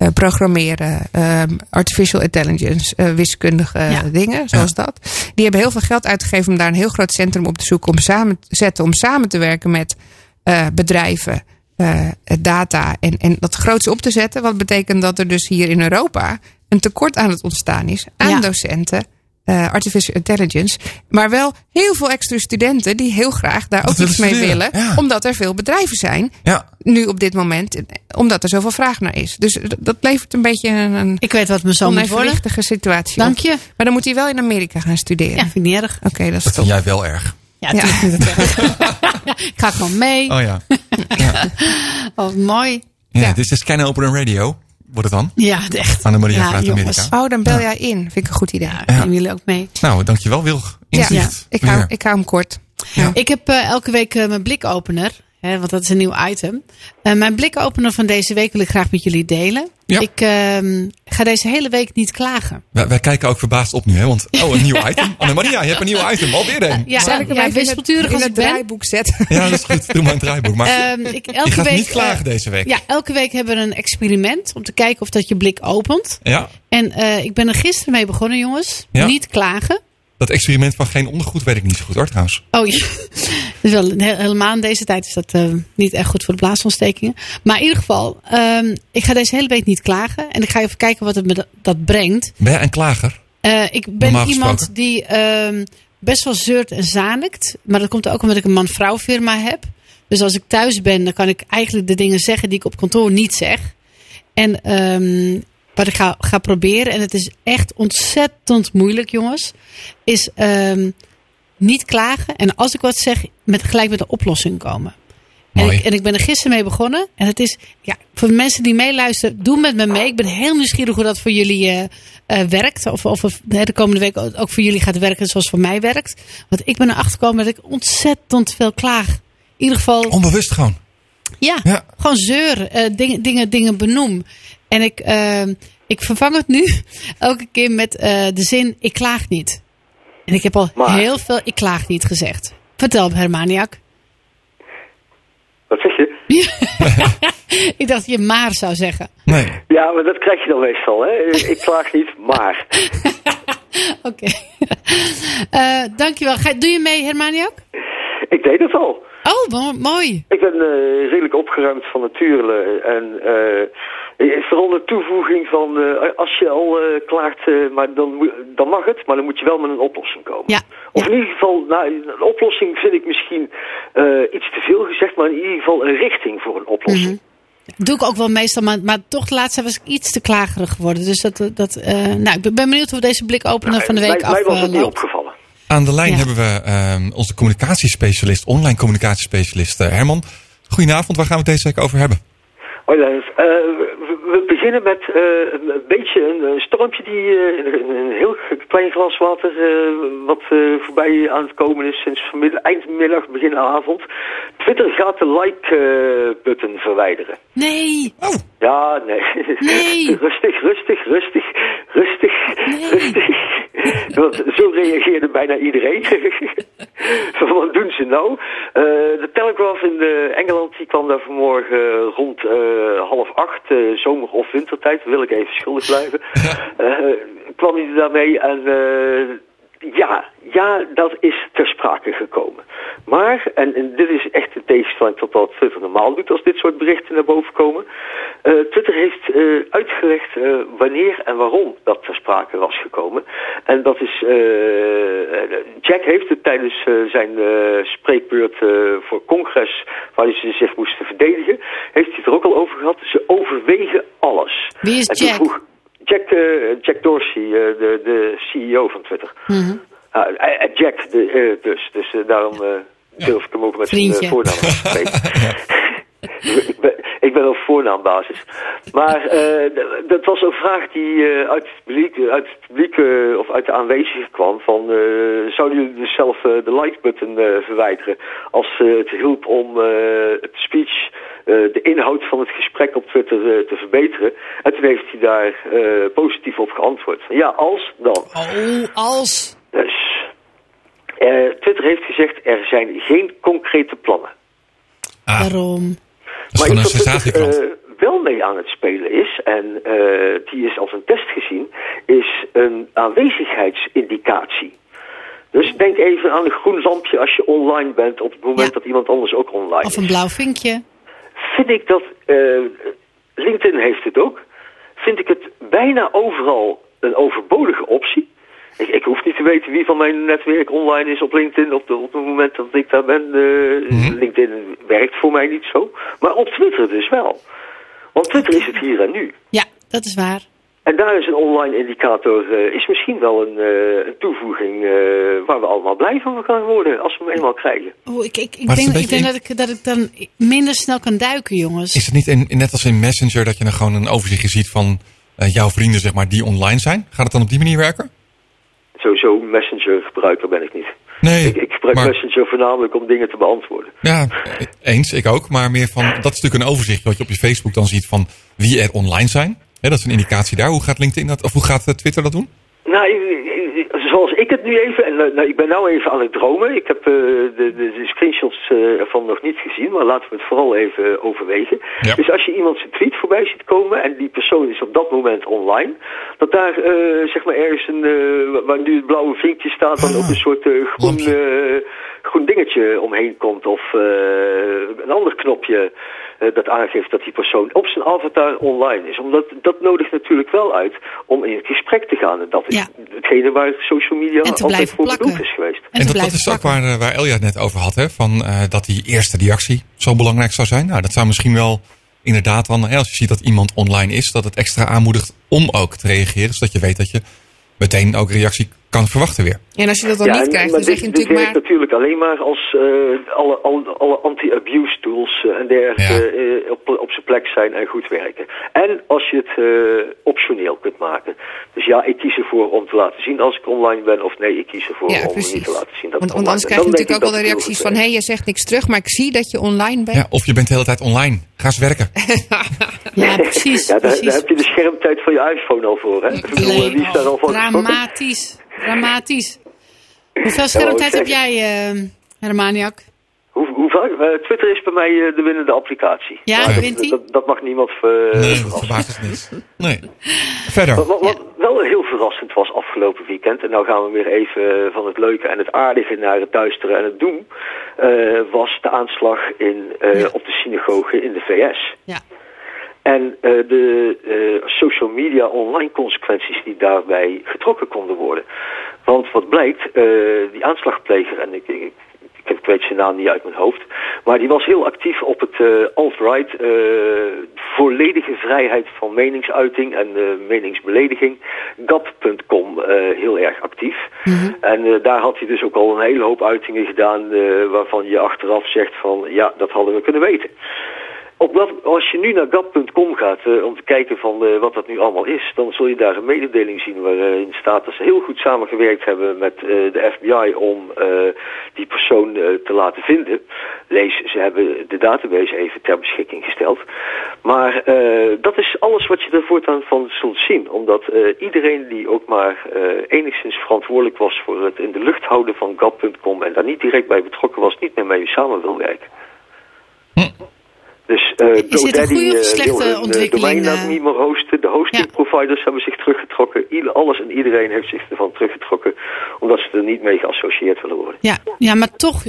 Uh, programmeren, um, artificial intelligence, uh, wiskundige ja. dingen, zoals ja. dat. Die hebben heel veel geld uitgegeven om daar een heel groot centrum op te zoeken, om samen te zetten, om samen te werken met uh, bedrijven, data en, en dat groots op te zetten. Wat betekent dat er dus hier in Europa een tekort aan het ontstaan is aan ja. docenten eh, artificial intelligence. Maar wel heel veel extra studenten die heel graag daar ook Dat iets mee willen willen. studeren, ja. Omdat er veel bedrijven zijn. Ja. Nu op dit moment. Omdat er zoveel vraag naar is. Dus dat levert een beetje een, een Ik weet wat me zo onevenwichtige situatie Dank op. je. Maar dan moet hij wel in Amerika gaan studeren. Ja, vind ik niet erg. Oké, dat is Dat top. vind jij wel erg. Ja, Ja. het erg. Ik ga gewoon mee. Oh ja. Oh, mooi. Ja, Ja. Dit is Scan Open Radio. Wordt het dan? Ja, echt. Annemaria ja, vanuit. Amerika. Oh, dan bel jij in. Vind ik een goed idee. Ja, jullie ook mee. Nou, dankjewel Wilg. Inzicht. ik, hou, ik hou hem kort. Ik heb eh, elke week eh, mijn blikopener. Hè, want dat is een nieuw item. Eh, mijn blikopener van deze week wil ik graag met jullie delen. Ja. Ik ehm, ga deze hele week niet klagen. Wij, wij kijken ook verbaasd op nu, hè? Want, oh, een nieuw item. Annemaria, je hebt een nieuw item. Alweer een. Ja, Zal ik hem ja, even in het, in draaiboek zetten? Ja, dat is goed. Doe maar een draaiboek. Maar Ehm, ik, elke je gaat week, niet klagen eh, deze week. Ja, elke week hebben we een experiment om te kijken of dat je blik opent. Ja? En eh, ik ben er gisteren mee begonnen, jongens. Ja? Niet klagen. Dat experiment van geen ondergoed weet ik niet zo goed hoor, trouwens. Oh ja, dus wel, he- helemaal in deze tijd is dat eh, niet echt goed voor de blaasontstekingen. Maar in ieder geval, ehm, ik ga deze hele week niet klagen. En ik ga even kijken wat het me dat- brengt. Ben jij een klager? Eh, ik ben iemand die ehm, best wel zeurt en zanikt. Maar dat komt ook omdat ik een man-vrouw firma heb. Dus als ik thuis ben, dan kan ik eigenlijk de dingen zeggen die ik op kantoor niet zeg. En ehm, wat ik ga, ga proberen, en het is echt ontzettend moeilijk, jongens, is ehm, niet klagen. En als ik wat zeg, met, gelijk met een oplossing komen. En ik, en ik ben er gisteren mee begonnen. En het is, ja, voor de mensen die meeluisteren, doe met me mee. Ik ben heel nieuwsgierig hoe dat voor jullie eh, eh, werkt. Of, of de komende week ook voor jullie gaat werken zoals voor mij werkt. Want ik ben erachter gekomen dat ik ontzettend veel klaag. In ieder geval, Onbewust gewoon. ja, Ja. gewoon zeuren. eh, dingen, dingen, dingen benoem. En ik, eh, ik vervang het nu elke keer met eh, de zin, ik klaag niet. En ik heb al Maar- heel veel, ik klaag niet gezegd. Vertel, Hermaniak. Wat zeg je? ik dacht dat je maar zou zeggen. Nee. Ja, maar dat krijg je dan meestal, hè? Ik klaag niet, maar. Oké. Eh, dankjewel. Ga, doe je mee, Hermaniak? Ik deed het al. Oh, mo- mooi. Ik ben eh, redelijk opgeruimd van nature. En eh, vooral de toevoeging van eh, als je al eh, klaagt, eh, maar dan, dan mag het, maar dan moet je wel met een oplossing komen. Ja. Of in ieder geval, nou, een oplossing vind ik misschien eh, iets te veel gezegd, maar in ieder geval een richting voor een oplossing. Doe ik ook wel meestal, maar, maar toch de laatste was ik iets te klagerig geworden. Dus dat, dat eh, nou, ik ben- ben benieuwd hoe deze blikopener van de week mij, mij was het niet opgevallen. Aan de lijn Ja. hebben we ehm, onze communicatiespecialist, online communicatiespecialist eh, Herman. Goedenavond, waar gaan we het deze week over hebben? Hoi. Eh, we, we beginnen met eh, een beetje een, een stormpje die eh, een, heel klein glas water eh, wat voorbij aan het komen is sinds vanmiddag, eindmiddag, begin avond. Twitter gaat de like-button verwijderen. Nee, Ja, nee. Nee. rustig, rustig, rustig, rustig, rustig. Want zo reageerde bijna iedereen. Wat doen ze nou? Eh, de Telegraph in de Engeland die kwam daar vanmorgen rond eh, half acht, eh, zomer- of wintertijd, wil ik even schuldig blijven. Eh, kwam hij daarmee en eh, ja, ja, dat is ter sprake gekomen. Maar, en, en dit is echt een tegenstelling tot wat Twitter normaal doet als dit soort berichten naar boven komen. Eh, Twitter heeft eh, uitgelegd eh, wanneer en waarom dat ter sprake was gekomen. En dat is, Jack heeft het tijdens zijn spreekbeurt voor congres, waar ze zich moesten verdedigen, heeft hij het er ook al over gehad. Ze overwegen alles. Wie is En Jack? Jack, eh, Jack Dorsey, eh, de, de CEO van Twitter. Eh, eh, Jack, de, dus. Dus daarom eh, durf ik hem ook met zijn voornaam te spreken. ik, ben, op voornaambasis. Maar eh, dat was een vraag die eh, uit het publiek, uit het publiek eh, of uit de aanwezigen kwam. Van, eh, zouden jullie dus zelf eh, de like-button eh, verwijderen als eh, het hielp om eh, het speech, eh, de inhoud van het gesprek op Twitter eh, te verbeteren? En toen heeft hij daar eh, positief op geantwoord. Ja, als dan. Oh, als. Dus eh, Twitter heeft gezegd, er zijn geen concrete plannen. Ah, Waarom? Is een Twitter, sensatiekrant. eh, wel mee aan het spelen is, en eh, die is als een test gezien, is een aanwezigheidsindicatie. Dus denk even aan een groen lampje als je online bent op het moment Ja. dat iemand anders ook online Of een is. blauw vinkje. Vind ik dat, eh, LinkedIn heeft het ook, vind ik het bijna overal een overbodige optie. Ik, ik hoef niet te weten wie van mijn netwerk online is op LinkedIn op, de, op het moment dat ik daar ben. eh, Mhm. LinkedIn werkt voor mij niet zo. Maar op Twitter dus wel. Want Twitter is het hier en nu. Ja, dat is waar. En daar is een online indicator, eh, is misschien wel een, eh, een toevoeging eh, waar we allemaal blij van gaan worden als we hem eenmaal krijgen. Oh, ik, ik, denk, ik denk dat, ik, dat ik dan minder snel kan duiken, jongens. Is het niet in, net als in Messenger dat je dan gewoon een overzichtje ziet van eh, jouw vrienden, zeg maar, die online zijn? Gaat het dan op die manier werken? Sowieso messenger gebruiker ben ik niet. Nee, Ik, ik gebruik maar- messenger voornamelijk om dingen te beantwoorden. Ja, eens, ik ook. Maar meer van, dat is natuurlijk een overzicht wat je op je Facebook dan ziet van wie er online zijn. Dat is een indicatie daar. Hoe gaat LinkedIn dat, of hoe gaat eh, Twitter dat doen? Nou, zoals ik het nu even, en eh, nou, ik ben nou even aan het dromen. Ik heb eh, de, de, de screenshots eh, ervan nog niet gezien, maar laten we het vooral even overwegen. Ja. Dus als je iemand zijn tweet voorbij ziet komen en die persoon is op dat moment online, dat daar zeg maar ergens een, waar nu het blauwe vinkje staat, dan Ah, ook een soort groen, groen dingetje omheen komt of een ander knopje dat aangeeft dat die persoon op zijn avatar online is. Omdat dat nodigt natuurlijk wel uit om in het gesprek te gaan. En dat is Ja. hetgene waar social media altijd voor plakken. bedoeld is geweest. En, dat, is ook waar, eh, waar Elja het net over had, hè? Van, eh, dat die eerste reactie zo belangrijk zou zijn. Nou, dat zou misschien wel inderdaad dan, hè, als je ziet dat iemand online is, dat het extra aanmoedigt om ook te reageren. Zodat je weet dat je meteen ook reactie kan verwachten weer. En als je dat dan niet en- krijgt, dan zeg je dit, dit natuurlijk werkt maar... natuurlijk alleen maar als eh, alle, alle, alle anti-abuse tools eh, en dergelijke eh, op, op zijn plek zijn en goed werken. En als je het eh, optioneel kunt maken. Dus ja, ik kies ervoor om te laten zien als ik online ben. Of nee, ik kies ervoor Ja, om precies. niet te laten zien dat Want, ik want online anders ben. krijg je natuurlijk ook wel de reacties van... hé, werkt. je zegt niks terug, maar ik zie dat je online bent. Ja, of je bent de hele tijd online. Ga eens werken. Ja, precies. Ja, daar, heb je de schermtijd van je iPhone al voor, hè? Ik bedoel, die is daar al geschrokken. Dramatisch. Dramatisch. Hoeveel schermtijd heb jij, eh Hermaniak? Hoe, hoe vaak? Eh, Twitter is bij mij eh, de winnende applicatie. Ja, dat- wint die? Dat, dat mag niemand eh Nee, dat verrassen. niet. Nee. Verder. Wat, wat- wat wel heel verrassend was afgelopen weekend, en nou gaan we weer even van het leuke en het aardige naar het duistere en het doen, eh, was de aanslag in, eh, op de synagoge in de VS. Ja. En eh, de eh, social media online consequenties die daarbij getrokken konden worden. Want wat blijkt, eh, die aanslagpleger, en ik, ik, ik, ik weet zijn naam niet uit mijn hoofd, maar die was heel actief op het alt-right, volledige vrijheid van meningsuiting en meningsbelediging, gap.com, heel erg actief. En eh, daar had hij dus ook al een hele hoop uitingen gedaan waarvan je achteraf zegt van ja, dat hadden we kunnen weten. Op dat, als je nu naar gap.com gaat eh, om te kijken van eh, wat dat nu allemaal is, dan zul je daar een mededeling zien waarin staat dat ze heel goed samengewerkt hebben met eh, de FBI om die persoon te laten vinden. Lees, ze hebben de database even ter beschikking gesteld. Maar dat is alles wat je er voortaan van zult zien. Omdat iedereen die ook maar enigszins verantwoordelijk was voor het in de lucht houden van gap.com en daar niet direct bij betrokken was, niet meer mee samen wil werken. Dus eh Is dit een goede of eh, slechte eh, ontwikkeling, eh? niet meer hosten. De hosting Ja. providers hebben zich teruggetrokken. Ieder, alles en iedereen heeft zich ervan teruggetrokken. Omdat ze er niet mee geassocieerd willen worden. Ja, ja maar toch,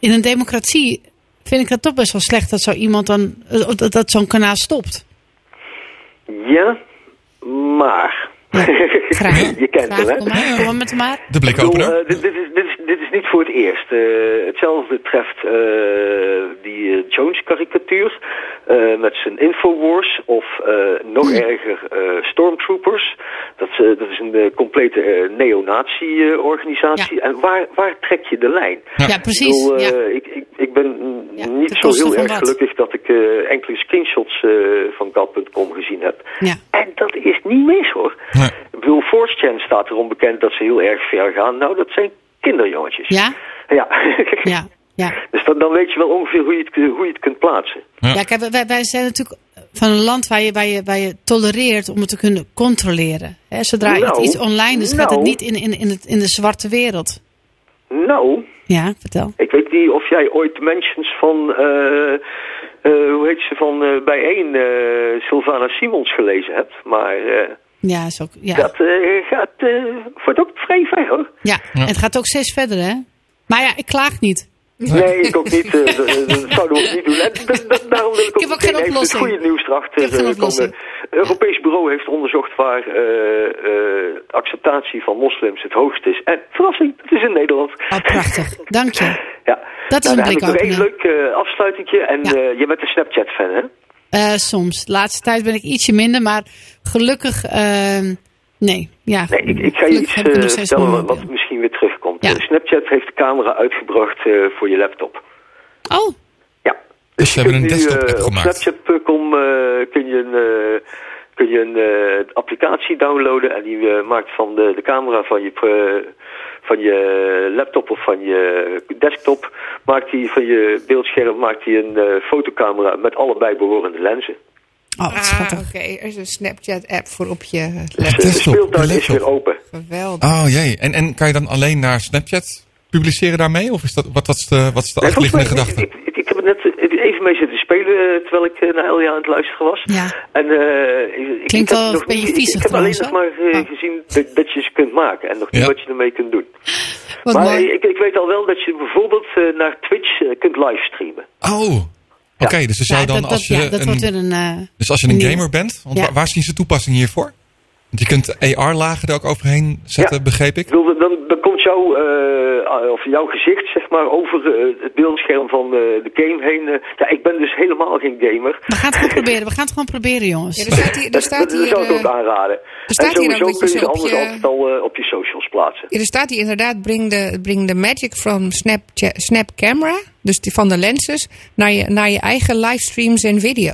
in een democratie vind ik het toch best wel slecht dat zo iemand dan, dat, dat zo'n kanaal stopt. Ja, maar... Graag. je kent Graag, hem, hè? kom maar, kom maar met hem maar. De blik Ik bedoel, openen. eh, dit, dit, is, dit, is, dit is niet voor het eerst. Eh, hetzelfde treft eh, die Jones-karikatuur eh, met zijn Infowars of eh, nog erger eh, Stormtroopers. Dat, dat is een eh, complete eh, neonazi-organisatie. En waar, waar trek je de lijn? Ja, Ik, precies. bedoel, eh, ja. ik, ik, ik ben Ja, niet zo heel erg wat? gelukkig dat ik eh, enkele screenshots eh, van Gat.com gezien heb. Ja. En dat is niet mis hoor. Nee. Ik bedoel, 4chan staat erom bekend dat ze heel erg ver gaan. Nou, dat zijn kinderjongetjes. Ja? Ja. Ja, ja. dus dan, dan weet je wel ongeveer hoe je het, hoe je het kunt plaatsen. Ja. Ja, kijk, wij, wij zijn natuurlijk van een land waar je, waar, je, waar je tolereert om het te kunnen controleren. Hè, zodra Nou, iets online is, gaat het nou. niet in, in, in, het, in de zwarte wereld. Nou, Ja, vertel. ik weet niet of jij ooit mentions van, eh, eh, hoe heet ze, van eh bijeen eh Sylvana Simons gelezen hebt. Maar eh, Ja, is ook, ja. dat eh, gaat eh voor ook vrij ver hoor. ja. En het gaat ook steeds verder, hè? Maar ja, ik klaag niet. Nee, ik ook niet. eh, dat, zouden we ook niet doen. En dat- dat- daarom wil ik ook, heb ook geen het goede nieuws Ik heb erachter komen. Europees bureau heeft onderzocht waar eh, eh, acceptatie van moslims het hoogst is. En verrassing, het is in Nederland. Oh, prachtig. Dank je. Ja. Dat is Nou, een dan heb ik nog één leuk eh, afsluitingje. En Ja. eh, je bent een Snapchat-fan, hè? Eh, soms. De laatste tijd ben ik ietsje minder, maar gelukkig... ehm, nee, ja. Nee, ik, ik ga je iets eh, vertellen wat, misschien weer terugkomt. Ja. Eh, Snapchat heeft de camera uitgebracht eh, voor je laptop. Oh, Ja. Dus ze hebben een kunt nu, desktop-app eh, Op gemaakt. Snapchat.com eh, kun je een, eh, kun je een eh, applicatie downloaden en die maakt van de, de camera van je, van je laptop of van je desktop, maakt die van je beeldscherm maakt die een eh, fotocamera met allebei behorende lenzen. oh wat Ah, schattig. oké. Er is een Snapchat-app voor op je Dus de, laptop. speeltuin de is weer open. Geweldig. Oh jee, en, en kan je dan alleen naar Snapchat publiceren daarmee? Of is dat, wat, wat is de, wat is de Nee, achterliggende gedachte? Ik, ik, ik heb het net even mee zitten spelen eh, terwijl ik eh, naar Elja aan het luisteren was. Ja. En, eh, ik- ik, Klinkt ik heb wel nog een beetje niet- ik- heb alleen nog maar Oh. gezien dat, dat je ze kunt maken en nog niet Ja. wat je ermee kunt doen. Wat maar ik, ik weet al wel dat je bijvoorbeeld naar Twitch kunt livestreamen. Oh, oké. dus zou Ja, dan dat, als je ja, dat wordt een, eh, dus als je een gamer bent, want Ja. waar, waar zien ze toepassing hiervoor? Want je kunt AR-lagen er ook overheen zetten, Ja. begreep ik. Wilde, dan, dan komt jouw, eh, of jouw gezicht zeg maar, over eh, het beeldscherm van eh, de game heen. ja, ik ben dus helemaal geen gamer. We gaan het gewoon proberen. We gaan het gewoon proberen, jongens. Ja, er staat hier, er Dat, staat dat hier, zou ik ook aanraden. staat en hier ook sowieso dat je kun je op anders je- altijd al op je socials plaatsen. Ja, er staat hier inderdaad, bring the, bring the magic from Snapchat, Snap Camera, dus die van de lenses, naar je, naar je eigen livestreams en video.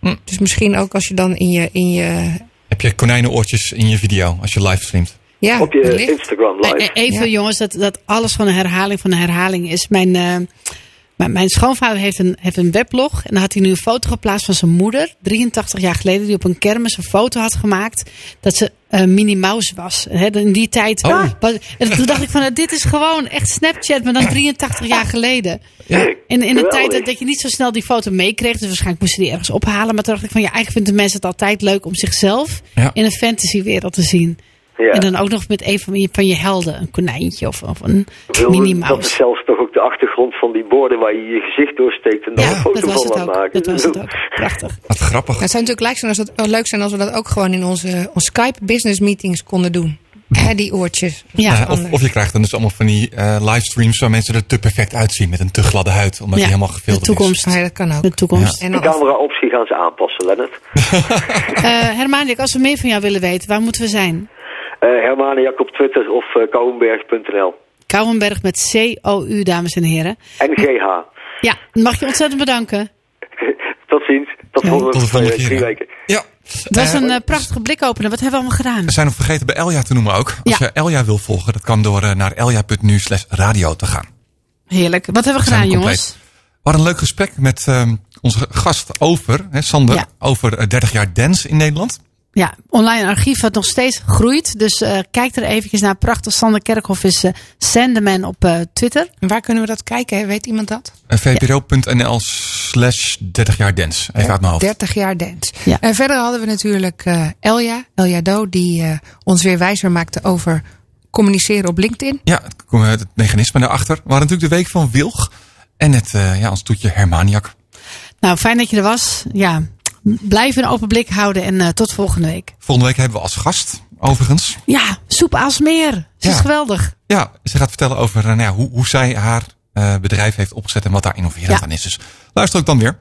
Hm. Dus misschien ook als je dan in je, in je Heb je konijnenoortjes in je video als je livestreamt? ja, op je wellicht. Instagram live. Eh, eh, Even Ja. jongens, dat, dat alles van een herhaling van een herhaling is. Mijn, eh, mijn, mijn schoonvader heeft een, heeft een weblog. En dan had hij nu een foto geplaatst van zijn moeder. 83 jaar geleden. Die op een kermis een foto had gemaakt. Dat ze eh Minnie Mouse was. Hè, in die tijd. Oh. was- en toen dacht ik van, eh, dit is gewoon echt Snapchat. Maar dan 83 jaar geleden. Ja. In, in Geweldig. tijd dat, dat je niet zo snel die foto meekreeg. Dus waarschijnlijk moesten die ergens ophalen. Maar toen dacht ik van, ja, eigenlijk vinden mensen het altijd leuk om zichzelf Ja. in een fantasywereld te zien. Ja. En dan ook nog met een van je, van je helden. Een konijntje of, of een Minnie Dat is zelfs toch ook de achtergrond van die borden waar je je gezicht doorsteekt en dan een Ja, foto dat was van laat ook. maken. Dat was het ook. Prachtig. Wat grappig. Nou, het zou natuurlijk leuk zijn als, dat, leuk zijn als we dat ook gewoon in onze, onze Skype business meetings konden doen. Hè, die oortjes. Ja. Of, of je krijgt dan dus allemaal van die eh, livestreams waar mensen er te perfect uitzien met een te gladde huid, omdat Ja, die helemaal de gefilterd toekomst. Ah, ja, dat kan ook. De toekomst. En De camera-optie gaan ze aanpassen, Lennart. Eh Hermaniak, als we meer van jou willen weten, waar moeten we zijn? Eh Hermaniak op Twitter of uh, kouwenberg.nl. Kouwenberg met C-O-U, dames en heren. NGH. Ja, mag je ontzettend bedanken. Tot ziens. Tot Ja. volgende Tot de volgende eh, keer. drie ja. weken. Ja. Het was Eh, een eh, prachtige blikopener. Wat hebben we allemaal gedaan? We zijn nog vergeten bij Elja te noemen ook. Als Ja. je Elja wil volgen, dat kan door eh, naar elja.nu slash radio te gaan. Heerlijk. Wat hebben we gedaan, jongens? We hadden een leuk gesprek met ehm, onze gast over, hè, Sander, Ja. over eh, 30 jaar dance in Nederland. Ja, online archief wat nog steeds groeit. Dus eh, kijk er eventjes naar. Prachtig. Sander Kerkhoff is eh Sandeman op eh, Twitter. En waar kunnen we dat kijken? Weet iemand dat? Vpro.nl slash 30 jaar dance. Even uit mijn hoofd. 30 jaar dance. Ja. En verder hadden we natuurlijk eh, Elja, Elja Do, die eh, ons weer wijzer maakte over communiceren op LinkedIn. Ja, het, het mechanisme daarachter. We hadden natuurlijk de week van Wilg. En het, eh, ja, ons toetje Hermaniak. Nou, fijn dat je er was. Ja, blijf een open blik houden en eh, tot volgende week. Volgende week hebben we als gast, overigens. Ja, Soep Aalsmeer. Ze is geweldig. Ja, ze gaat vertellen over eh, nou ja, hoe, hoe zij haar eh, bedrijf heeft opgezet en wat daar innoverend Ja. aan is. Dus luister ook dan weer.